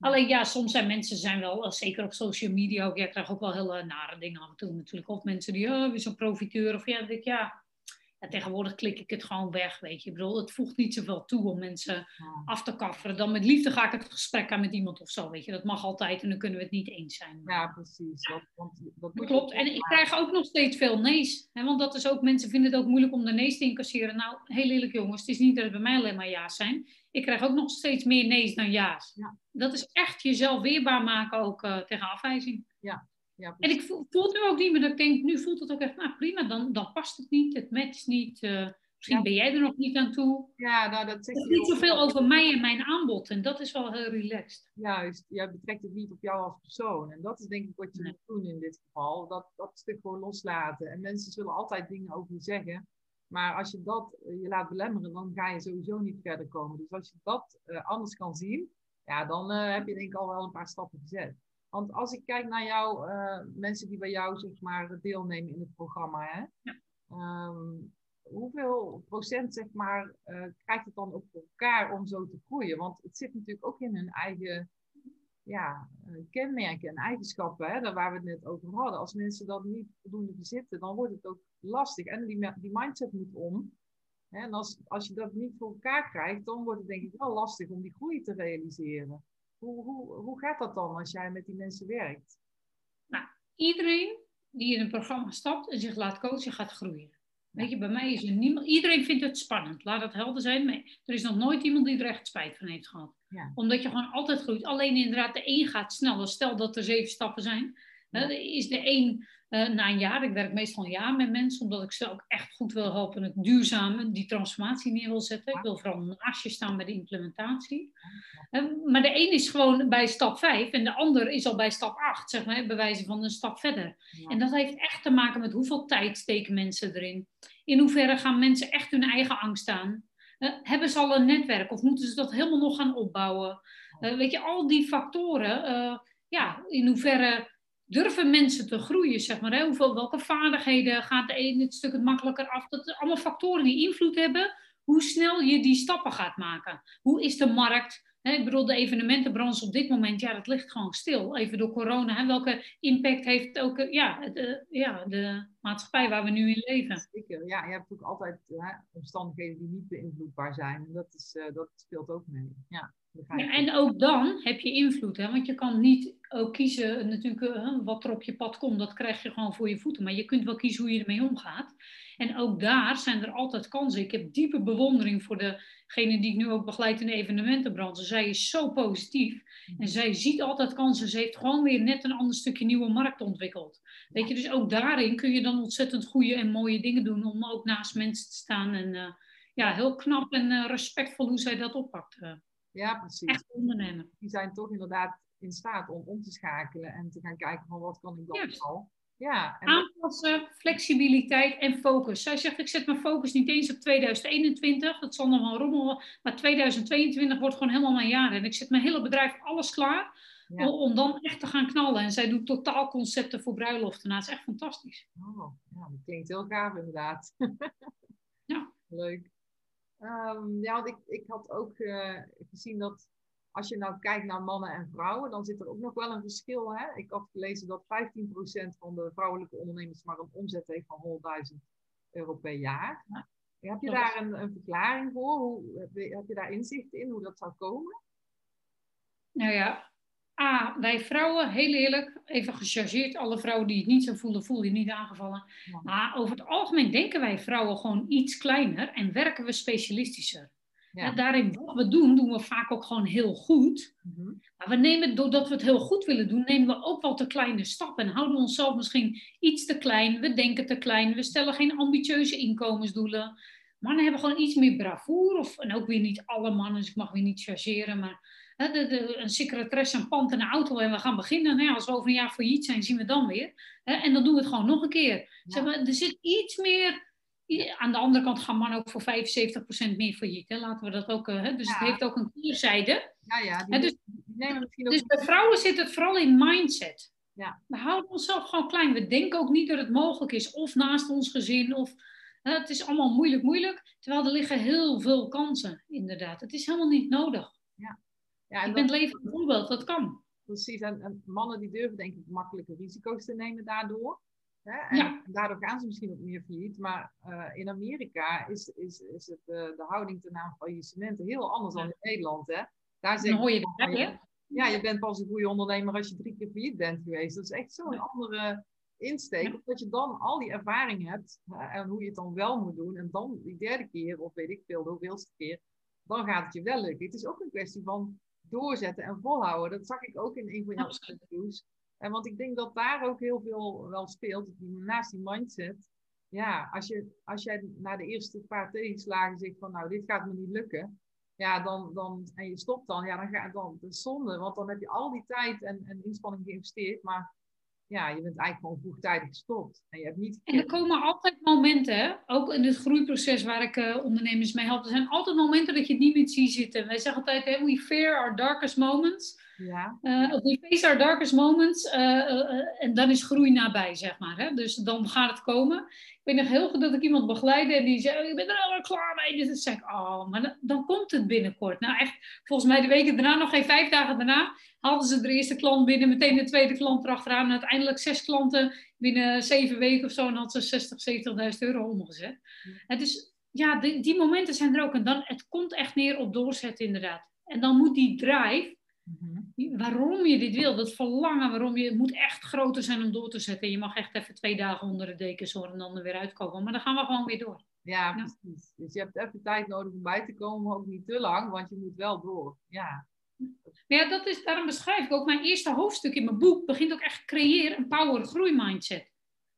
Alleen ja, soms zijn mensen zijn wel, zeker op social media ook, ja, ik krijg ook wel hele nare dingen af en toe natuurlijk. Of mensen die, oh, weer zo'n profiteur. Of ja, denk ik, ja, tegenwoordig klik ik het gewoon weg, weet je. Ik bedoel, het voegt niet zoveel toe om mensen af te kafferen. Dan met liefde ga ik het gesprek aan met iemand of zo, weet je. Dat mag altijd en dan kunnen we het niet eens zijn. Ja, precies. Dat, want, dat Klopt. En ik krijg ook nog steeds veel nee's. Hè? Want dat is ook, mensen vinden het ook moeilijk om de nee's te incasseren. Nou, heel eerlijk jongens, het is niet dat het bij mij alleen maar ja's zijn. Ik krijg ook nog steeds meer nee's dan ja's. Ja. Dat is echt jezelf weerbaar maken ook uh, tegen afwijzing. Ja, ja, en ik voel, voel, het nu ook niet meer dat ik denk, nu voelt het ook echt, nou prima, dan, dan past het niet, het matcht niet. Uh, misschien ben jij er nog niet aan toe. Ja, nou dat zegt niet zoveel over mij en mijn aanbod en dat is wel heel relaxed. Juist, jij betrekt het niet op jou als persoon. En dat is denk ik wat je moet doen in dit geval. Dat, dat stuk gewoon loslaten. En mensen zullen altijd dingen over je zeggen. Maar als je dat eh, je laat belemmeren, dan ga je sowieso niet verder komen. Dus als je dat uh, anders kan zien, ja, dan heb je denk ik al wel een paar stappen gezet. Want als ik kijk naar jou, uh, mensen die bij jou zeg maar deelnemen in het programma, hè? Ja. Ehm, hoeveel procent zeg maar uh, krijgt het dan op elkaar om zo te groeien? Want het zit natuurlijk ook in hun eigen ja, uh, kenmerken en eigenschappen, hè, daar waar we het net over hadden. Als mensen dat niet voldoende bezitten, dan wordt het ook lastig. En die, die mindset moet om. Hè, en als, als je dat niet voor elkaar krijgt, dan wordt het denk ik wel lastig om die groei te realiseren. Hoe, hoe, hoe gaat dat dan als jij met die mensen werkt? Nou, iedereen die in een programma stapt en zich laat coachen, gaat groeien. Weet je, bij mij is er niemand. Iedereen vindt het spannend, laat dat helder zijn. Maar er is nog nooit iemand die er echt spijt van heeft gehad. Ja. Omdat je gewoon altijd groeit. Alleen inderdaad, de een gaat sneller. Stel dat er zeven stappen zijn. Is de een uh, na een jaar, ik werk meestal een jaar met mensen, omdat ik ze ook echt goed wil helpen het duurzame, die transformatie neer wil zetten. Ik wil vooral naast je staan bij de implementatie. Uh, maar de een is gewoon bij stap 5 en de ander is al bij stap 8, zeg maar, bij wijze van een stap verder. En dat heeft echt te maken met hoeveel tijd steken mensen erin. In hoeverre gaan mensen echt hun eigen angst aan? Uh, hebben ze al een netwerk of moeten ze dat helemaal nog gaan opbouwen? weet je, al die factoren, ja, in hoeverre durven mensen te groeien, zeg maar. Hè? Hoeveel, welke vaardigheden gaat de een het stuk het makkelijker af? Dat zijn allemaal factoren die invloed hebben hoe snel je die stappen gaat maken. Hoe is de markt? Hè? Ik bedoel, de evenementenbranche op dit moment, ja, dat ligt gewoon stil. Even door corona. Hè? Welke impact heeft ook ja, de, ja, de maatschappij waar we nu in leven? Zeker, ja. Je hebt ook altijd hè, omstandigheden die niet beïnvloedbaar zijn. Dat, is, uh, dat speelt ook mee, ja. Ja, en ook dan heb je invloed, hè? want je kan niet ook kiezen natuurlijk uh, wat er op je pad komt, dat krijg je gewoon voor je voeten. Maar je kunt wel kiezen hoe je ermee omgaat. En ook daar zijn er altijd kansen. Ik heb diepe bewondering voor degene die ik nu ook begeleid in de evenementenbranche. Zij is zo positief en zij ziet altijd kansen. Ze heeft gewoon weer net een ander stukje nieuwe markt ontwikkeld. Weet je, dus ook daarin kun je dan ontzettend goede en mooie dingen doen om ook naast mensen te staan en... Uh, ja, heel knap en respectvol hoe zij dat oppakt. Ja, precies. Echt ondernemen. Die zijn toch inderdaad in staat om om te schakelen en te gaan kijken van wat kan ik dan yes. al. Ja, en Aanpassen, flexibiliteit en focus. Zij zegt, ik zet mijn focus niet eens op 2021. Dat zal nog wel rommelen. Maar 2022 wordt gewoon helemaal mijn jaar. En ik zet mijn hele bedrijf alles klaar om, dan echt te gaan knallen. En zij doet totaalconcepten voor bruiloften. Nou, dat is echt fantastisch. Oh, ja, dat klinkt heel gaaf inderdaad. ja. Leuk. Um, ja, want ik, ik had ook uh, gezien dat als je nou kijkt naar mannen en vrouwen, dan zit er ook nog wel een verschil. Hè? Ik had gelezen dat 15% van de vrouwelijke ondernemers maar een omzet heeft van 100.000 euro per jaar. Heb je daar een, een, verklaring voor? Hoe, heb je daar inzicht in hoe dat zou komen? Nou ja, A, wij vrouwen, heel eerlijk, even gechargeerd, alle vrouwen die het niet zo voelen, voel je niet aangevallen. Maar over het algemeen denken wij vrouwen gewoon iets kleiner en werken we specialistischer. Ja. daarin wat we doen, doen we vaak ook gewoon heel goed. Mhm. Maar we nemen, doordat we het heel goed willen doen, nemen we ook wel te kleine stappen. En houden we onszelf misschien iets te klein. We denken te klein. We stellen geen ambitieuze inkomensdoelen. Mannen hebben gewoon iets meer bravoure. Of, en ook weer niet alle mannen, dus ik mag weer niet chargeren. Maar hè, de, de, een secretaresse, een pand en een auto en we gaan beginnen. Nou als we over een jaar failliet zijn, zien we dan weer. Hè, en dan doen we het gewoon nog een keer. Zeg maar, er zit iets meer aan de andere kant gaan mannen ook voor 75% meer failliet. Hè? Laten we dat ook. Eh, hè? Dus het heeft ook een keerzijde. Ja, ja. Die, dus, dus bij vrouwen zit het vooral in mindset. Ja. We houden onszelf gewoon klein. We denken ook niet dat het mogelijk is. Of naast ons gezin. Of hè, het is allemaal moeilijk, moeilijk. Terwijl er liggen heel veel kansen, inderdaad. Het is helemaal niet nodig. Ja. Ja, en ben het leven voorbeeld, dat kan. Precies, en, en, mannen die durven denk ik makkelijke risico's te nemen daardoor. Hè? En daardoor gaan ze misschien ook meer failliet. Maar uh, in Amerika is, is, is het, uh, de houding ten aanzien van faillissementen heel anders dan in Nederland. Hè? Daar zeg hoor je dat, hè? Ja, je bent pas een goede ondernemer als je drie keer failliet bent geweest. Dat is echt zo'n andere insteek. Ja. Omdat je dan al die ervaring hebt hè, en hoe je het dan wel moet doen. En dan die derde keer, of weet ik veel, de hoeveelste keer, dan gaat het je wel lukken. Het is ook een kwestie van doorzetten en volhouden. Dat zag ik ook in een van jouw interviews. En want ik denk dat daar ook heel veel wel speelt, naast die mindset. Ja, als, je, als jij na de eerste paar tegenslagen zegt van nou, dit gaat me niet lukken. Ja, dan, dan, en je stopt dan, ja, dan gaat dan, is zonde. Want dan heb je al die tijd en, en inspanning geïnvesteerd. Maar ja, je bent eigenlijk gewoon vroegtijdig gestopt. En, je hebt niet... en er komen altijd momenten, ook in het groeiproces waar ik uh, ondernemers mee help. Er zijn altijd momenten dat je het niet meer ziet zitten. Wij zeggen altijd, hè, we fear our darkest moments. Ja. Uh, we face our darkest moments. Uh, en dan is groei nabij, zeg maar. Hè? Dus dan gaat het komen. Ik weet nog heel goed dat ik iemand begeleidde en die zei, ik ben er al klaar mee. Dus dan zeg ik, oh, maar dan, dan, komt het binnenkort. Nou echt, volgens mij de weken daarna, nog geen vijf dagen daarna, hadden ze de eerste klant binnen, meteen de tweede klant erachteraan. En uiteindelijk zes klanten binnen zeven weken of zo. En had ze 60, 70.000 euro omgezet. Het is, ja, die, die momenten zijn er ook. En dan, het komt echt neer op doorzetten inderdaad. En dan moet die drive Mhm. Waarom je dit wil, dat verlangen, waarom je, het moet echt groter zijn om door te zetten. Je mag echt even twee dagen onder de dekens zorgen en dan er weer uitkomen. Maar dan gaan we gewoon weer door. Ja, precies. Dus je hebt even tijd nodig om bij te komen, maar ook niet te lang, want je moet wel door. Ja. Ja, dat is, daarom beschrijf ik ook mijn eerste hoofdstuk in mijn boek. Begint ook echt creëren een power groei mindset.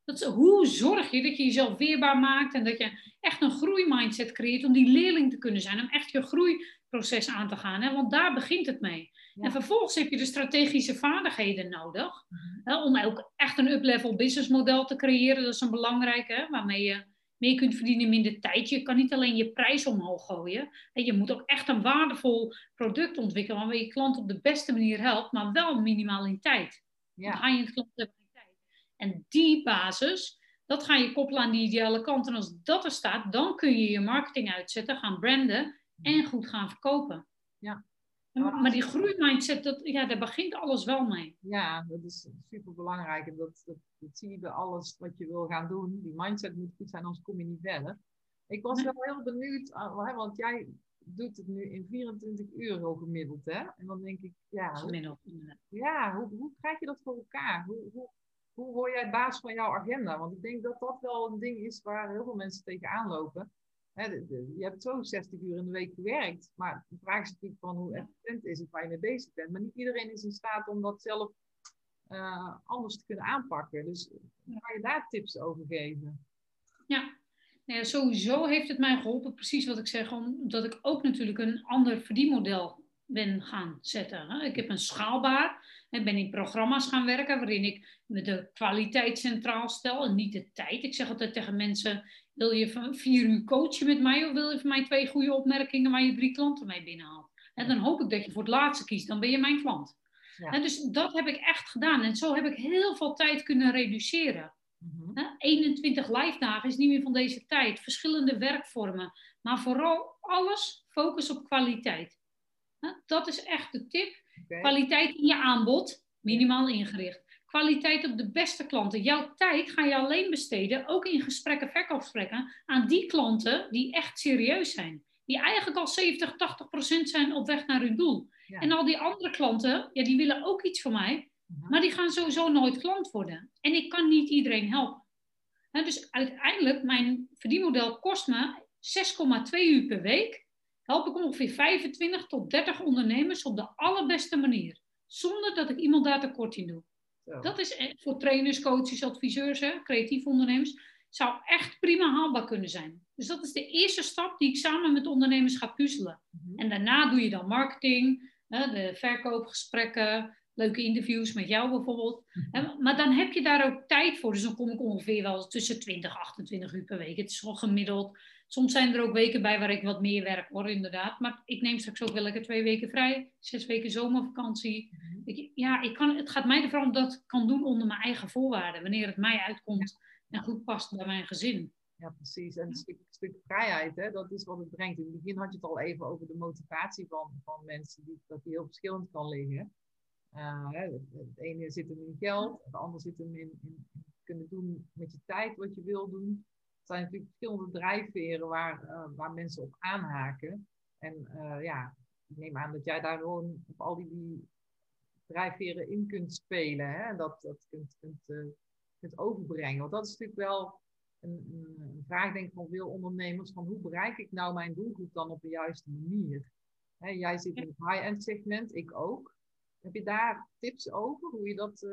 Dat is, hoe zorg je dat je jezelf weerbaar maakt en dat je echt een groeimindset creëert om die leerling te kunnen zijn, om echt je groeiproces aan te gaan. Hè? Want daar begint het mee. En vervolgens heb je de strategische vaardigheden nodig mhm. hè, om ook echt een up-level businessmodel te creëren. Dat is een belangrijke, hè, waarmee je meer kunt verdienen in minder tijd. Je kan niet alleen je prijs omhoog gooien. En je moet ook echt een waardevol product ontwikkelen waarmee je klant op de beste manier helpt, maar wel minimaal in tijd. Ja. Dan ga je het klant hebben in tijd. En die basis, dat ga je koppelen aan die ideale kant. En als dat er staat, dan kun je je marketing uitzetten, gaan branden en goed gaan verkopen. Ja. Maar die groeimindset, dat, ja, daar begint alles wel mee. Ja, dat is super belangrijk. En dat, dat, zie je bij alles wat je wil gaan doen. Die mindset moet goed zijn, anders kom je niet verder. Ik was wel heel benieuwd, ah, want jij doet het nu in 24 uur zo gemiddeld, hè? En dan denk ik, ja, gemiddeld. Ja, hoe, hoe krijg je dat voor elkaar? Hoe, hoe, hoe word jij baas van jouw agenda? Want ik denk dat dat wel een ding is waar heel veel mensen tegenaan lopen je hebt zo 60 uur in de week gewerkt, maar de vraag is natuurlijk van hoe efficiënt is het waar je mee bezig bent. Maar niet iedereen is in staat om dat zelf uh, anders te kunnen aanpakken. Dus kan je daar tips over geven? Ja, Nou ja, sowieso heeft het mij geholpen, precies wat ik zeg, omdat ik ook natuurlijk een ander verdienmodel ben gaan zetten. Ik heb een schaalbaar, ben in programma's gaan werken waarin ik de kwaliteit centraal stel en niet de tijd. Ik zeg altijd tegen mensen, wil je van vier uur coachen met mij of wil je van mij twee goede opmerkingen waar je drie klanten mee binnenhaalt? En dan hoop ik dat je voor het laatste kiest, dan ben je mijn klant. Ja. dus dat heb ik echt gedaan en zo heb ik heel veel tijd kunnen reduceren. 21 mhm. live dagen is niet meer van deze tijd. Verschillende werkvormen. Maar vooral alles focus op kwaliteit. Dat is echt de tip. Kwaliteit in je aanbod, minimaal ingericht. Kwaliteit op de beste klanten. Jouw tijd ga je alleen besteden, ook in gesprekken, verkoopgesprekken, aan die klanten die echt serieus zijn. Die eigenlijk al 70, 80 procent zijn op weg naar hun doel. En al die andere klanten, ja, die willen ook iets van mij, mhm. maar die gaan sowieso nooit klant worden. En ik kan niet iedereen helpen. dus uiteindelijk, mijn verdienmodel kost me 6,2 uur per week help ik ongeveer 25 tot 30 ondernemers op de allerbeste manier. Zonder dat ik iemand daar tekort in doe. Dat is voor trainers, coaches, adviseurs, hè, creatief ondernemers, zou echt prima haalbaar kunnen zijn. Dus dat is de eerste stap die ik samen met ondernemers ga puzzelen. Mhm. En daarna doe je dan marketing, hè, de verkoopgesprekken, leuke interviews met jou bijvoorbeeld. Mhm. Maar dan heb je daar ook tijd voor. Dus dan kom ik ongeveer wel tussen 20 en 28 uur per week. Het is wel gemiddeld Soms zijn er ook weken bij waar ik wat meer werk hoor, inderdaad. Maar ik neem straks ook wel lekker twee weken vrij, zes weken zomervakantie. Mhm. Ik, ja, ik kan, het gaat mij ervan om dat ik kan doen onder mijn eigen voorwaarden, wanneer het mij uitkomt en goed past bij mijn gezin. Ja, precies. En een stuk, stuk, vrijheid, hè, dat is wat het brengt. In het begin had je het al even over de motivatie van, van mensen, die, dat die heel verschillend kan liggen. Uh, het, ene zit hem in geld, het andere zit hem in, in, kunnen doen met je tijd wat je wil doen zijn natuurlijk verschillende drijfveren waar, uh, waar mensen op aanhaken. En uh, ja, ik neem aan dat jij daar gewoon op al die, die drijfveren in kunt spelen. Hè? En dat, dat kunt, kunt, uh, kunt overbrengen. Want dat is natuurlijk wel een, een, vraag, denk ik, van veel ondernemers. Van hoe bereik ik nou mijn doelgroep dan op de juiste manier? Hè, jij zit in het high-end segment, ik ook. Heb je daar tips over? Hoe je dat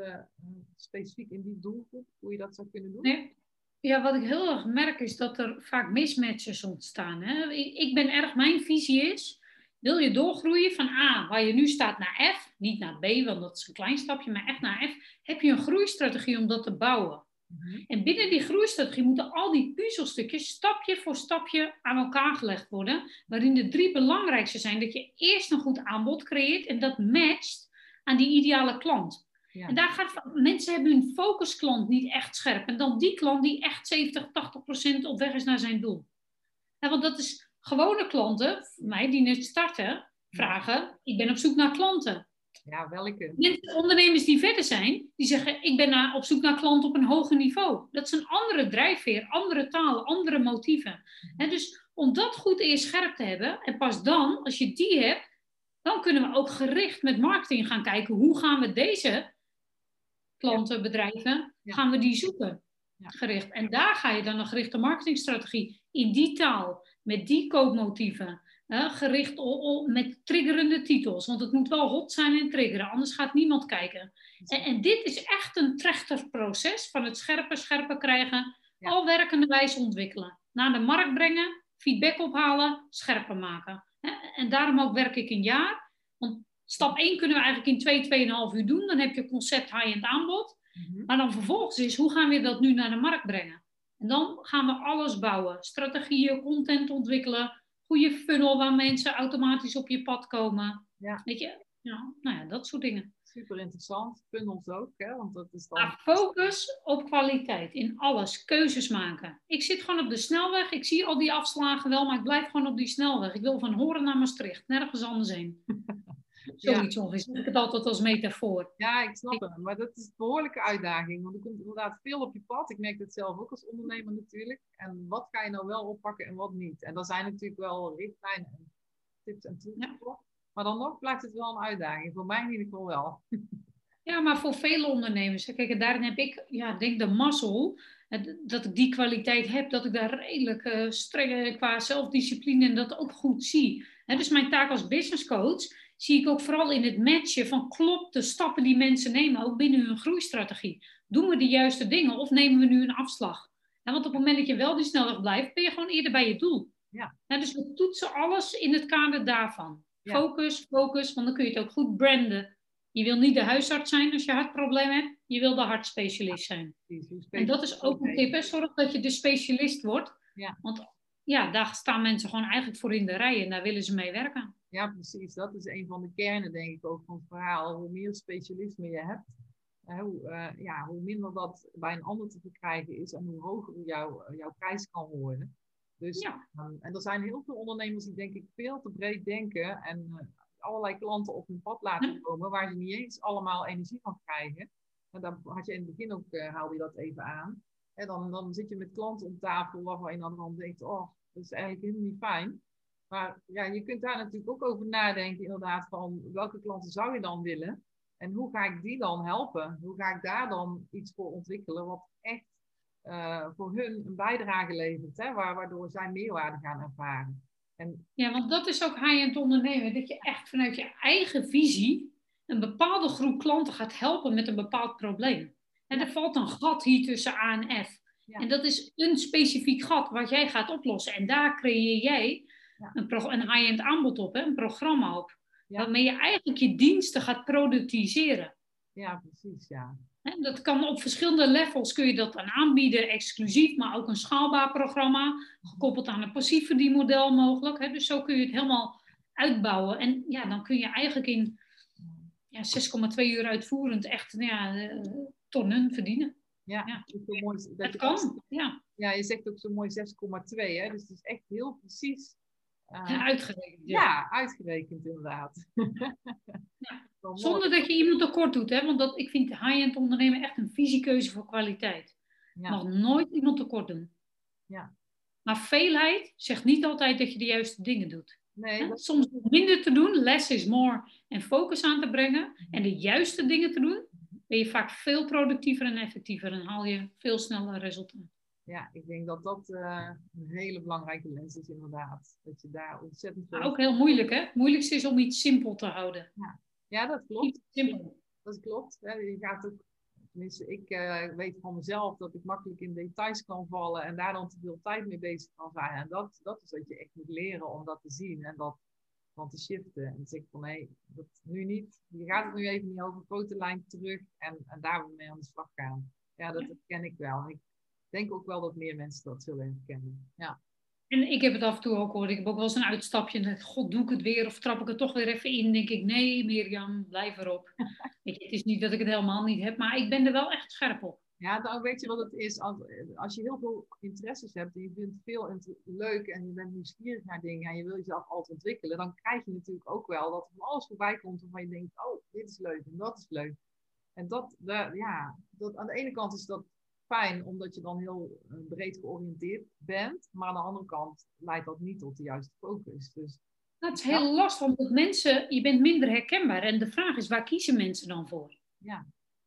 specifiek in die doelgroep, hoe je dat zou kunnen doen? Ja, wat ik heel erg merk is dat er vaak mismatches ontstaan. Hè? Ik ben erg, mijn visie is, wil je doorgroeien van A, waar je nu staat, naar F, niet naar B, want dat is een klein stapje, maar echt naar F, heb je een groeistrategie om dat te bouwen. Mhm. En binnen die groeistrategie moeten al die puzzelstukjes stapje voor stapje aan elkaar gelegd worden, waarin de drie belangrijkste zijn dat je eerst een goed aanbod creëert en dat matcht aan die ideale klant. En daar gaat, mensen hebben hun focusklant niet echt scherp. En dan die klant die echt 70, 80 procent op weg is naar zijn doel. Ja, want dat is gewone klanten, voor mij die net starten, vragen, ik ben op zoek naar klanten. Ja, welke? Mensen, ondernemers die verder zijn, die zeggen, ik ben op zoek naar klanten op een hoger niveau. Dat is een andere drijfveer, andere talen, andere motieven. En dus om dat goed eerst scherp te hebben, en pas dan, als je die hebt, dan kunnen we ook gericht met marketing gaan kijken, hoe gaan we deze klanten, bedrijven, gaan we die zoeken. Gericht. En daar ga je dan een gerichte marketingstrategie in die taal, met die koopmotieven, gericht op, met triggerende titels. Want het moet wel hot zijn en triggeren, anders gaat niemand kijken. En, en dit is echt een trechterproces van het scherper, scherper krijgen, al werkende wijze ontwikkelen. Naar de markt brengen, feedback ophalen, scherper maken. En daarom ook werk ik een jaar. Want Stap 1 kunnen we eigenlijk in 2, 2,5 uur doen. Dan heb je concept high-end aanbod. Mhm. Maar dan vervolgens is, hoe gaan we dat nu naar de markt brengen? En dan gaan we alles bouwen. Strategieën, content ontwikkelen, goede funnel waar mensen automatisch op je pad komen. Ja. Weet je? Ja, nou ja, dat soort dingen. Super interessant. Funnels ook, hè? Want dat is dan... focus op kwaliteit in alles. Keuzes maken. Ik zit gewoon op de snelweg. Ik zie al die afslagen wel, maar ik blijf gewoon op die snelweg. Ik wil van Horen naar Maastricht. Nergens anders heen. Zoiets ja. ongeveer. Ik het altijd als metafoor. Ja, ik snap het. Maar dat is een behoorlijke uitdaging. Want er komt inderdaad veel op je pad. Ik merk het zelf ook als ondernemer natuurlijk. En wat ga je nou wel oppakken en wat niet? En daar zijn natuurlijk wel richtlijnen en tips en trucs voor. Maar dan nog blijft het wel een uitdaging. Voor mij in ieder geval wel. Ja, maar voor vele ondernemers. Kijk, en daarin heb ik, ja, denk de mazzel. Dat ik die kwaliteit heb, dat ik daar redelijk uh, streng qua zelfdiscipline en dat ook goed zie. dus mijn taak als business coach zie ik ook vooral in het matchen van klopt de stappen die mensen nemen, ook binnen hun groeistrategie. Doen we de juiste dingen of nemen we nu een afslag? want op het moment dat je wel die snelweg blijft, ben je gewoon eerder bij je doel. Ja. dus we toetsen alles in het kader daarvan. Focus, focus, want dan kun je het ook goed branden. Je wil niet de huisarts zijn als je hartprobleem hebt. Je wil de hartspecialist zijn. En dat is ook een tip. Hè? Zorg dat je de specialist wordt. Ja. Want ja, daar staan mensen gewoon eigenlijk voor in de rij en daar willen ze mee werken. Ja, precies. Dat is een van de kernen, denk ik, ook van het verhaal. Hoe meer specialisme je hebt, hoe, uh, ja, hoe minder dat bij een ander te verkrijgen is en hoe hoger jouw, eh, jouw prijs kan worden. Dus, ja. um, en er zijn heel veel ondernemers die denk ik veel te breed denken en uh, allerlei klanten op hun pad laten komen waar ze niet eens allemaal energie van krijgen. En dan had je in het begin ook, uh, haalde je dat even aan. En dan, dan zit je met klanten op tafel waarvan je dan denkt, oh, dat is eigenlijk helemaal niet fijn. Maar ja, je kunt daar natuurlijk ook over nadenken, inderdaad, van welke klanten zou je dan willen? En hoe ga ik die dan helpen? Hoe ga ik daar dan iets voor ontwikkelen wat echt uh, voor hun een bijdrage levert, hè? waardoor zij meerwaarde gaan ervaren? En... Ja, want dat is ook high-end ondernemen, dat je echt vanuit je eigen visie een bepaalde groep klanten gaat helpen met een bepaald probleem. En er valt een gat hier tussen A en F. Ja. En dat is een specifiek gat wat jij gaat oplossen. En daar creëer jij. Een, een high-end aanbod op, hè? een programma op. Waarmee je eigenlijk je diensten gaat productiseren. Ja, precies, ja. En dat kan op verschillende levels kun je dat aanbieden, exclusief, maar ook een schaalbaar programma, gekoppeld aan een passief verdienmodel mogelijk. Hè? Dus zo kun je het helemaal uitbouwen. En ja, dan kun je eigenlijk in ja, 6,2 uur uitvoerend echt ja, eh, tonnen verdienen. Ja, ja. Mooi, dat, dat kan. Ja. ja, je zegt ook zo mooi 6,2, hè? dus het is echt heel precies uh, ja, uitgerekend. Ja. ja. uitgerekend inderdaad. ja. Zonder dat je iemand tekort doet, hè? want dat, ik vind high-end ondernemen echt een visiekeuze voor kwaliteit. Ja. Mag nooit iemand tekort doen. Ja. Maar veelheid zegt niet altijd dat je de juiste dingen doet. Nee, dat... Soms minder te doen, less is more, en focus aan te brengen en de juiste dingen te doen, ben je vaak veel productiever en effectiever en haal je veel sneller resultaat. Ja, ik denk dat dat uh, een hele belangrijke les is inderdaad. Dat je daar ontzettend veel... Maar ook heel moeilijk hè? Het moeilijkste is om iets simpel te houden. Ja, ja dat klopt. Simpel. Dat klopt. Hè? Je gaat ook... Tenminste, ik uh, weet van mezelf dat ik makkelijk in details kan vallen en daar dan te veel tijd mee bezig kan zijn. En dat, dat is wat je echt moet leren om dat te zien en dat van te shiften. En dan zeg ik van nee, dat nu niet. Je gaat het nu even niet over grote lijn terug en, en daar mee aan de slag gaan. Ja, dat ken ik wel. Ik denk ook wel dat meer mensen dat zullen herkennen. Ja. En ik heb het af en toe ook hoor. Ik heb ook wel eens een uitstapje en god, doe ik het weer of trap ik het toch weer even in? denk ik, nee Mirjam, blijf erop. het is niet dat ik het helemaal niet heb, maar ik ben er wel echt scherp op. Ja, dan weet je wat het is. Als, als je heel veel interesses hebt en je vindt veel leuk en je bent nieuwsgierig naar dingen en je wil jezelf altijd ontwikkelen, dan krijg je natuurlijk ook wel dat er van alles voorbij komt waarvan je denkt, oh, dit is leuk en dat is leuk. En dat, ja, dat, aan de ene kant is dat fijn omdat je dan heel eh, breed georiënteerd bent, maar aan de andere kant leidt dat niet tot de juiste focus. Dus, dat is heel lastig, omdat mensen, je bent minder herkenbaar en de vraag is, waar kiezen mensen dan voor? Ja.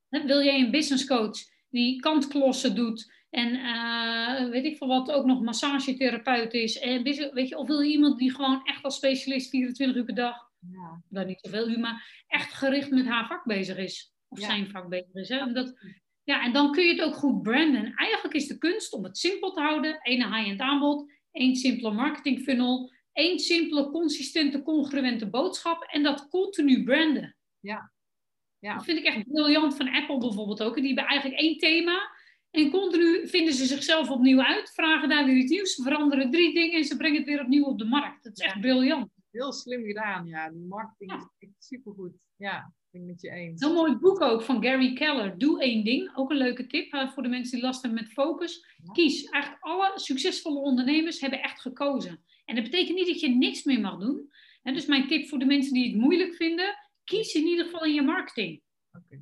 Wil jij een business coach die kantklossen doet en uh, weet ik veel wat, ook nog massagetherapeut is. En weet je, of wil je iemand die gewoon echt als specialist 24 uur per dag, ja. nou niet zoveel uur, maar echt gericht met haar vak bezig is. Of zijn vak bezig is. Hè? Ja, en dan kun je het ook goed branden. En eigenlijk is de kunst om het simpel te houden. Eén high-end aanbod, één simpele marketing funnel, één simpele, consistente, congruente boodschap en dat continu branden. Ja, ja. Dat vind ik echt briljant van Apple bijvoorbeeld ook. Die hebben eigenlijk één thema. En continu vinden ze zichzelf opnieuw uit, vragen daar weer iets nieuws, veranderen drie dingen en ze brengen het weer opnieuw op de markt. Dat is echt briljant. Heel slim gedaan, ja. Die marketing is echt supergoed. Ja, ben met je eens. Heel mooi boek ook van Gary Keller. Doe één ding. Ook een leuke tip uh, voor de mensen die last hebben met focus. Kies. Eigenlijk alle succesvolle ondernemers hebben echt gekozen. En dat betekent niet dat je niks meer mag doen. En dus mijn tip voor de mensen die het moeilijk vinden, kies in ieder geval in je marketing. Oké.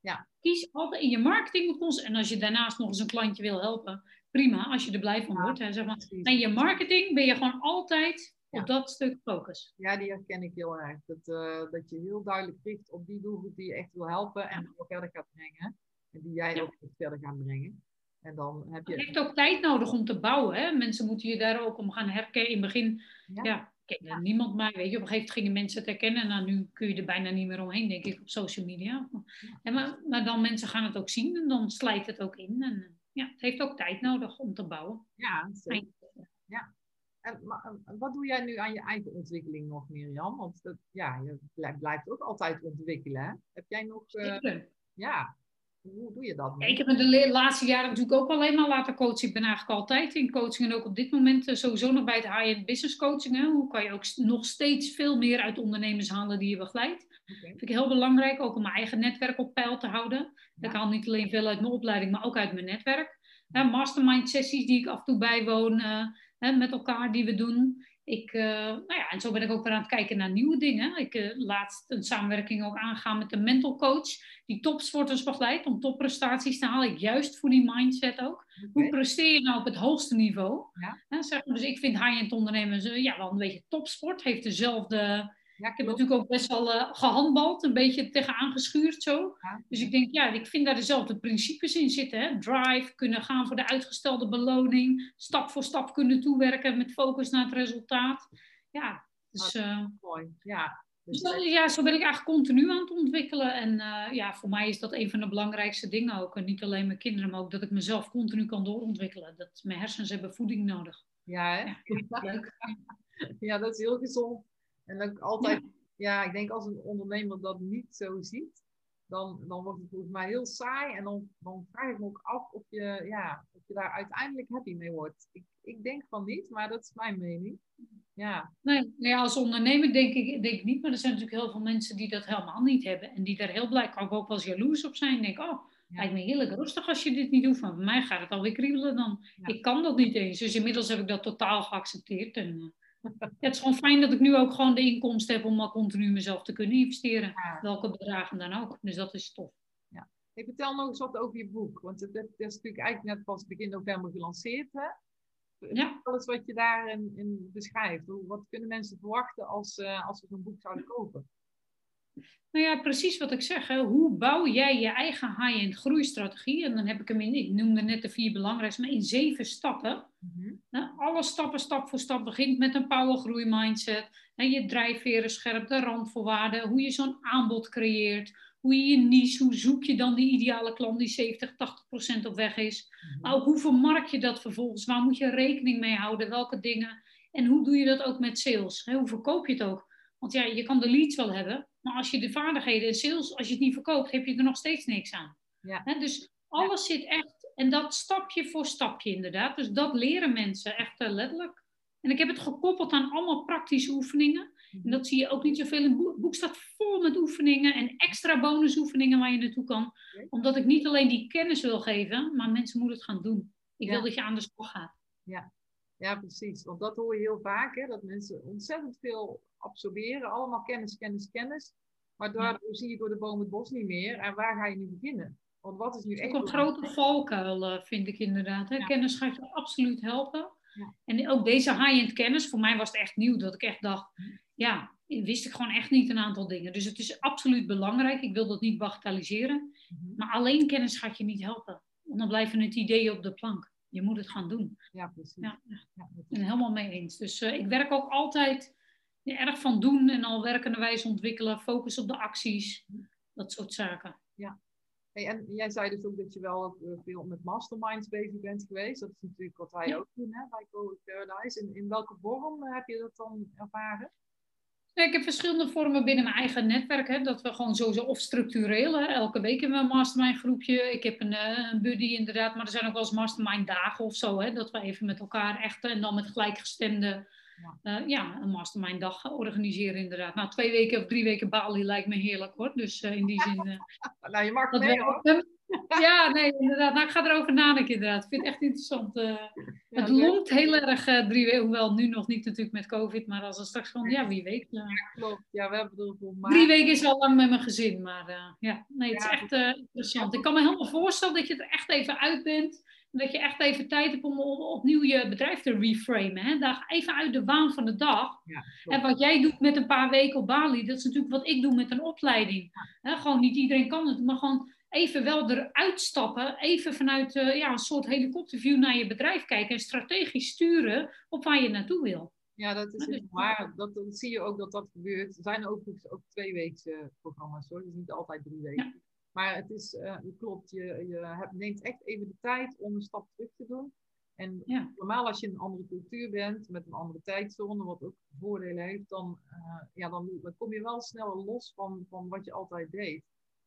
Ja. Kies altijd in je marketing. En als je daarnaast nog eens een klantje wil helpen, prima, als je er blij van wordt. Hè, zeg maar. En je marketing ben je gewoon altijd op dat stuk focus. Ja, die herken ik heel erg. Dat, uh, dat je heel duidelijk richt op die doelgroep die je echt wil helpen en ook verder gaat brengen. En die jij ook verder gaat brengen. En dan heb je... Het heeft ook tijd nodig om te bouwen. Hè? Mensen moeten je daar ook om gaan herkennen. In het begin, ja, kende niemand mij. Weet je, op een gegeven moment gingen mensen het herkennen. En nou, nu kun je er bijna niet meer omheen, denk ik, op social media. En maar, maar dan mensen gaan het ook zien en dan slijt het ook in. En, ja, het heeft ook tijd nodig om te bouwen. Ja, zeker. Ja. En maar, wat doe jij nu aan je eigen ontwikkeling nog, Mirjam? Want dat, ja, je blijft ook altijd ontwikkelen. Hè? Heb jij nog... Uh, ja, hoe doe je dat? ik heb me de laatste jaren natuurlijk ook alleen maar laten coachen. Ik ben eigenlijk altijd in coaching en ook op dit moment uh, sowieso nog bij het high-end business coaching. Hè? Hoe kan je ook nog steeds veel meer uit ondernemers halen die je begeleidt? Dat vind ik heel belangrijk, ook om mijn eigen netwerk op peil te houden. Ik haal niet alleen veel uit mijn opleiding, maar ook uit mijn netwerk. mastermind sessies die ik af en toe bijwoon met elkaar die we doen. Ik, uh, nou ja, en zo ben ik ook weer aan het kijken naar nieuwe dingen. Ik uh, laat een samenwerking ook aangaan met een mental coach die topsporters begeleidt om topprestaties te halen. Juist voor die mindset ook. Hoe presteer je nou op het hoogste niveau? Ja. zeg, dus ik vind high-end ondernemen ja, wel een beetje topsport. Heeft dezelfde ja, ik heb natuurlijk ook best wel uh, gehandbald, een beetje tegenaan geschuurd zo. Dus ik denk, ja, ik vind daar dezelfde principes in zitten. Hè? Drive, kunnen gaan voor de uitgestelde beloning, stap voor stap kunnen toewerken met focus naar het resultaat. Ja, dus, uh, mooi. Ja, dus, dus ja, zo ben ik eigenlijk continu aan het ontwikkelen. En uh, ja, voor mij is dat een van de belangrijkste dingen ook. En niet alleen mijn kinderen, maar ook dat ik mezelf continu kan doorontwikkelen. Dat mijn hersens hebben voeding nodig. Ja, hè? Ja, leuk. ja dat is heel gezond. En dat ik altijd, ja. ik denk als een ondernemer dat niet zo ziet, dan, dan wordt het volgens mij heel saai. En dan, dan vraag ik me ook af of je, ja, of je daar uiteindelijk happy mee wordt. Ik, ik denk van niet, maar dat is mijn mening. Ja. Nee, nee, als ondernemer denk ik, denk ik niet, maar er zijn natuurlijk heel veel mensen die dat helemaal niet hebben. En die daar heel blij, kan ik ook wel eens jaloers op zijn. Denk, oh, ja. lijkt me heerlijk rustig als je dit niet doet. Van mij gaat het alweer kriebelen dan. Ik kan dat niet eens. Dus inmiddels heb ik dat totaal geaccepteerd. En, eh, het is gewoon fijn dat ik nu ook gewoon de inkomsten heb om al continu mezelf te kunnen investeren. Welke bedragen dan ook. Dus dat is tof. Ja. Vertel nog eens wat over je boek. Want het, het is natuurlijk eigenlijk net pas begin november gelanceerd. Hè? Ja. Alles wat je daarin in beschrijft. Wat kunnen mensen verwachten als, uh, als ze zo'n boek zouden kopen? Nou ja, precies wat ik zeg. Hè. Hoe bouw jij je eigen high-end groeistrategie? En dan heb ik hem in, ik noemde net de vier belangrijkste, maar in zeven stappen. Mm nou, alle stappen, stap voor stap, begint met een powergroei mindset. En je drijfveren scherp, de randvoorwaarden, hoe je zo'n aanbod creëert, hoe je je niche, hoe zoek je dan die ideale klant die 70, 80 procent op weg is. Mhm. Maar ook hoe vermarkt je dat vervolgens? Waar moet je rekening mee houden? Welke dingen? En hoe doe je dat ook met sales? Hoe verkoop je het ook? Want ja, je kan de leads wel hebben, maar als je de vaardigheden in sales, als je het niet verkoopt, heb je er nog steeds niks aan. Ja. dus alles zit echt, en dat stapje voor stapje inderdaad. Dus dat leren mensen echt uh, letterlijk. En ik heb het gekoppeld aan allemaal praktische oefeningen. En dat zie je ook niet zoveel het boek. Boek staat vol met oefeningen en extra bonusoefeningen waar je naartoe kan. Omdat ik niet alleen die kennis wil geven, maar mensen moeten het gaan doen. Ik wil dat je aan de slag gaat. Ja. Ja, precies. Want dat hoor je heel vaak, hè? dat mensen ontzettend veel absorberen. Allemaal kennis, kennis, kennis. Maar daardoor zie je door de boom het bos niet meer. En waar ga je nu beginnen? Want wat is nu echt... een grote valkuil, uh, vind ik inderdaad. Hè? Kennis gaat je absoluut helpen. Ja. En ook deze high-end kennis, voor mij was het echt nieuw. Dat ik echt dacht, ja, wist ik gewoon echt niet een aantal dingen. Dus het is absoluut belangrijk. Ik wil dat niet bagatelliseren. Mhm. Maar alleen kennis gaat je niet helpen. Want dan blijven het ideeën op de plank. Je moet het gaan doen. Ja, precies. Ja, ja. ben helemaal mee eens. Dus uh, ik werk ook altijd erg van doen en al werkende wijze ontwikkelen, focus op de acties, dat soort zaken. Ja. Hey, en jij zei dus ook dat je wel eh, veel met masterminds bezig bent geweest. Dat is natuurlijk wat wij ook doen hè, bij Covid Paradise. In, in welke vorm eh, heb je dat dan ervaren? Ik heb verschillende vormen binnen mijn eigen netwerk. Hè, dat we gewoon sowieso of structureel, hè, elke week hebben we een mastermind groepje. Ik heb een, uh, een, buddy inderdaad, maar er zijn ook wel eens mastermind dagen of zo. Hè, dat we even met elkaar echt en dan met gelijkgestemde ja. Uh, ja, een mastermind dag organiseren inderdaad. Nou, twee weken of drie weken Bali lijkt me heerlijk hoor. Dus uh, in die zin... Uh, nou, je mag mee hoor. Ja, nee, inderdaad. Nou, ik ga erover nadenken inderdaad. Ik vind het echt interessant. het longt heel erg drie weken, hoewel nu nog niet natuurlijk met COVID, maar als het straks gewoon, ja, wie weet. Ja, klopt. Ja, we hebben er voor Drie weken is wel lang met mijn gezin, maar ja, nee, het is echt interessant. Ik kan me helemaal voorstellen dat je er echt even uit bent dat je echt even tijd hebt om opnieuw je bedrijf te reframen. Hè? Daar even uit de waan van de dag. Ja, en wat jij doet met een paar weken op Bali, dat is natuurlijk wat ik doe met een opleiding. Hè? Gewoon niet iedereen kan het, maar gewoon even wel eruit stappen. Even vanuit uh, ja, een soort helikopterview naar je bedrijf kijken en strategisch sturen op waar je naartoe wil. Ja, dat is dus waar. Dat, dat, zie je ook dat dat gebeurt. Er zijn overigens ook twee weekse programma's hoor, dus niet altijd drie weken. Maar het is, uh, klopt, je, je hebt, neemt echt even de tijd om een stap terug te doen. En normaal als je in een andere cultuur bent, met een andere tijdzone, wat ook voordelen heeft, dan, uh, ja, dan, dan, kom je wel sneller los van, van wat je altijd deed.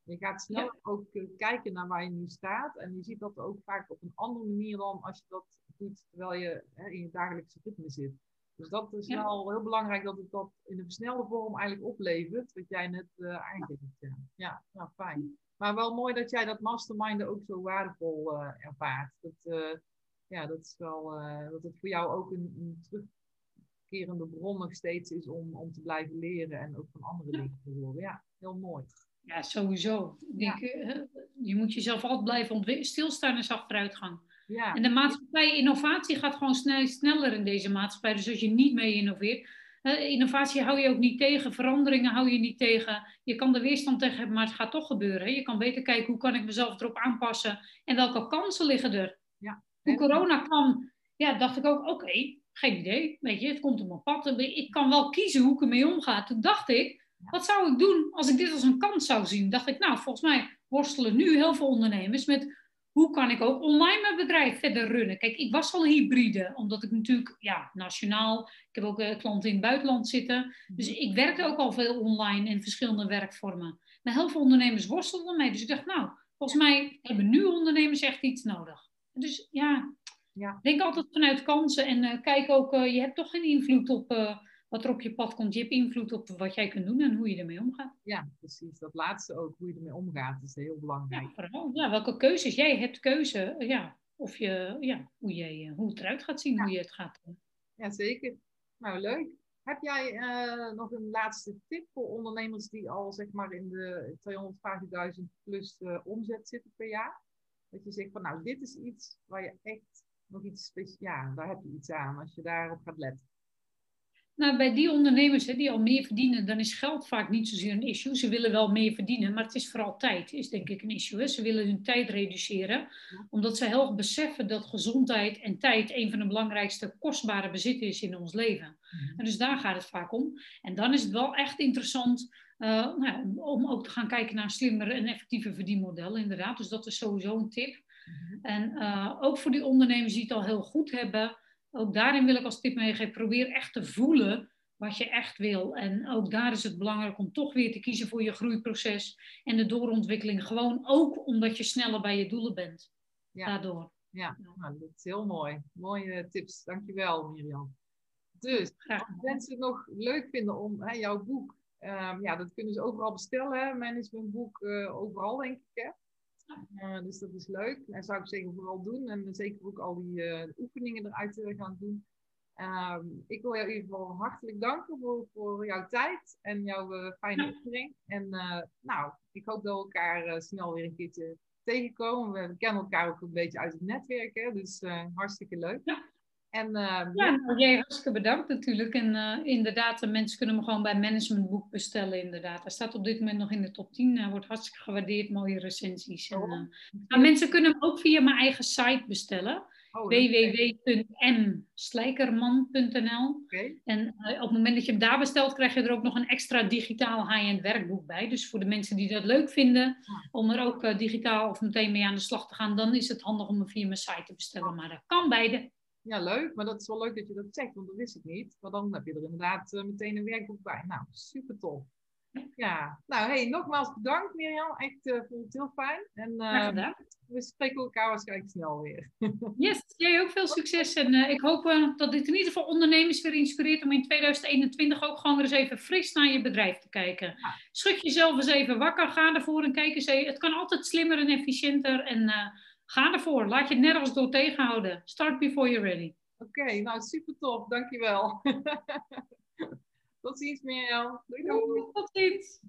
Je gaat sneller ook uh, kijken naar waar je nu staat. En je ziet dat ook vaak op een andere manier dan als je dat doet terwijl je hè, in je dagelijkse ritme zit. Dus dat is ja. wel heel belangrijk dat het dat in een versnelde vorm eigenlijk oplevert, wat jij net uh, aangeeft. Ja, ja nou, fijn. Maar wel mooi dat jij dat masterminden ook zo waardevol uh, ervaart. Dat, uh, ja, dat is wel dat het voor jou ook een, een, terugkerende bron nog steeds is om, om te blijven leren en ook van andere dingen te horen. Ja, heel mooi. Ja, sowieso. Ja. je moet jezelf altijd blijven ontwikkelen. Stilstaan is achteruitgang. Ja. En de maatschappij, innovatie gaat gewoon snel, sneller in deze maatschappij. Dus als je niet mee innoveert, innovatie hou je ook niet tegen, veranderingen hou je niet tegen. Je kan er weerstand tegen hebben, maar het gaat toch gebeuren. Je kan beter kijken hoe kan ik mezelf erop aanpassen en welke kansen liggen er. Ja. Toen corona kwam, ja, dacht ik ook, oké, geen idee. Weet je, het komt op mijn pad. Ik kan wel kiezen hoe ik ermee omga. Toen dacht ik, wat zou ik doen als ik dit als een kans zou zien? Dacht ik, nou, volgens mij worstelen nu heel veel ondernemers met hoe kan ik ook online mijn bedrijf verder runnen? Kijk, ik was al hybride, omdat ik natuurlijk ja, nationaal, ik heb ook uh, klanten in het buitenland zitten. Dus mhm. ik werkte ook al veel online in verschillende werkvormen. Maar heel veel ondernemers worstelden mee. Dus ik dacht, nou, volgens mij hebben nu ondernemers echt iets nodig. Dus ja, ja. denk altijd vanuit kansen en uh, kijk ook, uh, je hebt toch geen invloed op wat er op je pad komt. Je hebt invloed op wat jij kunt doen en hoe je ermee omgaat. Ja, precies. Dat laatste ook, hoe je ermee omgaat, is heel belangrijk. Ja, ja welke keuzes. Jij hebt keuze, ja, of je, ja, hoe, jij, hoe het eruit gaat zien, hoe je het gaat doen. Ja, zeker. Nou, leuk. Heb jij uh, nog een laatste tip voor ondernemers die al zeg maar in de 250.000 plus uh, omzet zitten per jaar? Dat je zegt van nou, dit is iets waar je echt nog iets speciaals, ja, daar heb je iets aan als je daarop gaat letten. Nou, bij die ondernemers hè, die al meer verdienen, dan is geld vaak niet zozeer een issue. Ze willen wel meer verdienen, maar het is vooral tijd, is denk ik een issue. Hè. Ze willen hun tijd reduceren, omdat ze heel beseffen dat gezondheid en tijd een van de belangrijkste kostbare bezitten is in ons leven. En dus daar gaat het vaak om. En dan is het wel echt interessant uh, nou, om ook te gaan kijken naar slimmere en effectieve verdienmodellen, inderdaad. Dus dat is sowieso een tip. En uh, ook voor die ondernemers die het al heel goed hebben ook daarin wil ik als tip meegeven, probeer echt te voelen wat je echt wil. En ook daar is het belangrijk om toch weer te kiezen voor je groeiproces en de doorontwikkeling. Gewoon ook omdat je sneller bij je doelen bent. Ja. Daardoor. Ja, nou, dat is heel mooi. Mooie tips. Dankjewel, Mirjam. Dus, als mensen het nog leuk vinden om hè, jouw boek, um, ja, dat kunnen ze overal bestellen. Hè? Managementboek, uh, overal denk ik. Hè? Uh, dus dat is leuk. En zou ik zeker vooral doen. En zeker ook al die uh, oefeningen eruit uh, gaan doen. Ehm, ik wil jou in ieder geval hartelijk danken voor, voor jouw tijd en jouw fijne oefening. En nou, ik hoop dat we elkaar snel weer een keertje tegenkomen. We kennen elkaar ook een beetje uit het netwerk, hè? dus hartstikke leuk. Ja. En, uh, ja, nou, jij hartstikke bedankt natuurlijk. En uh, inderdaad, de mensen kunnen me gewoon bij Managementboek bestellen. Inderdaad, hij staat op dit moment nog in de top 10. Hij wordt hartstikke gewaardeerd, mooie recensies. En, uh, maar mensen kunnen hem ook via mijn eigen site bestellen. Oh, www.mslijkerman.nl okay. En op het moment dat je hem daar bestelt, krijg je er ook nog een extra digitaal high-end werkboek bij. Dus voor de mensen die dat leuk vinden, om er ook digitaal of meteen mee aan de slag te gaan, dan is het handig om hem via mijn site te bestellen. Maar dat kan beide. Ja, leuk. Maar dat is wel leuk dat je dat zegt, want dat wist ik niet. Maar dan heb je er inderdaad uh, meteen een werkboek bij. Nou, super tof. Ja, nou hey, nogmaals bedankt Mirjam. Echt uh, vond het heel fijn. En uh, we spreken elkaar waarschijnlijk snel weer. yes, jij ook veel succes. En ik hoop dat dit in ieder geval ondernemers weer inspireert om in 2021 ook gewoon weer eens even fris naar je bedrijf te kijken. Ja. Schud jezelf eens even wakker, ga ervoor en kijk eens. Het kan altijd slimmer en efficiënter. En Ga ervoor. Laat je nergens door tegenhouden. Start before you're ready. Oké, nou super tof. Dankjewel. Tot ziens Mirjam. Doei doei. Tot ziens.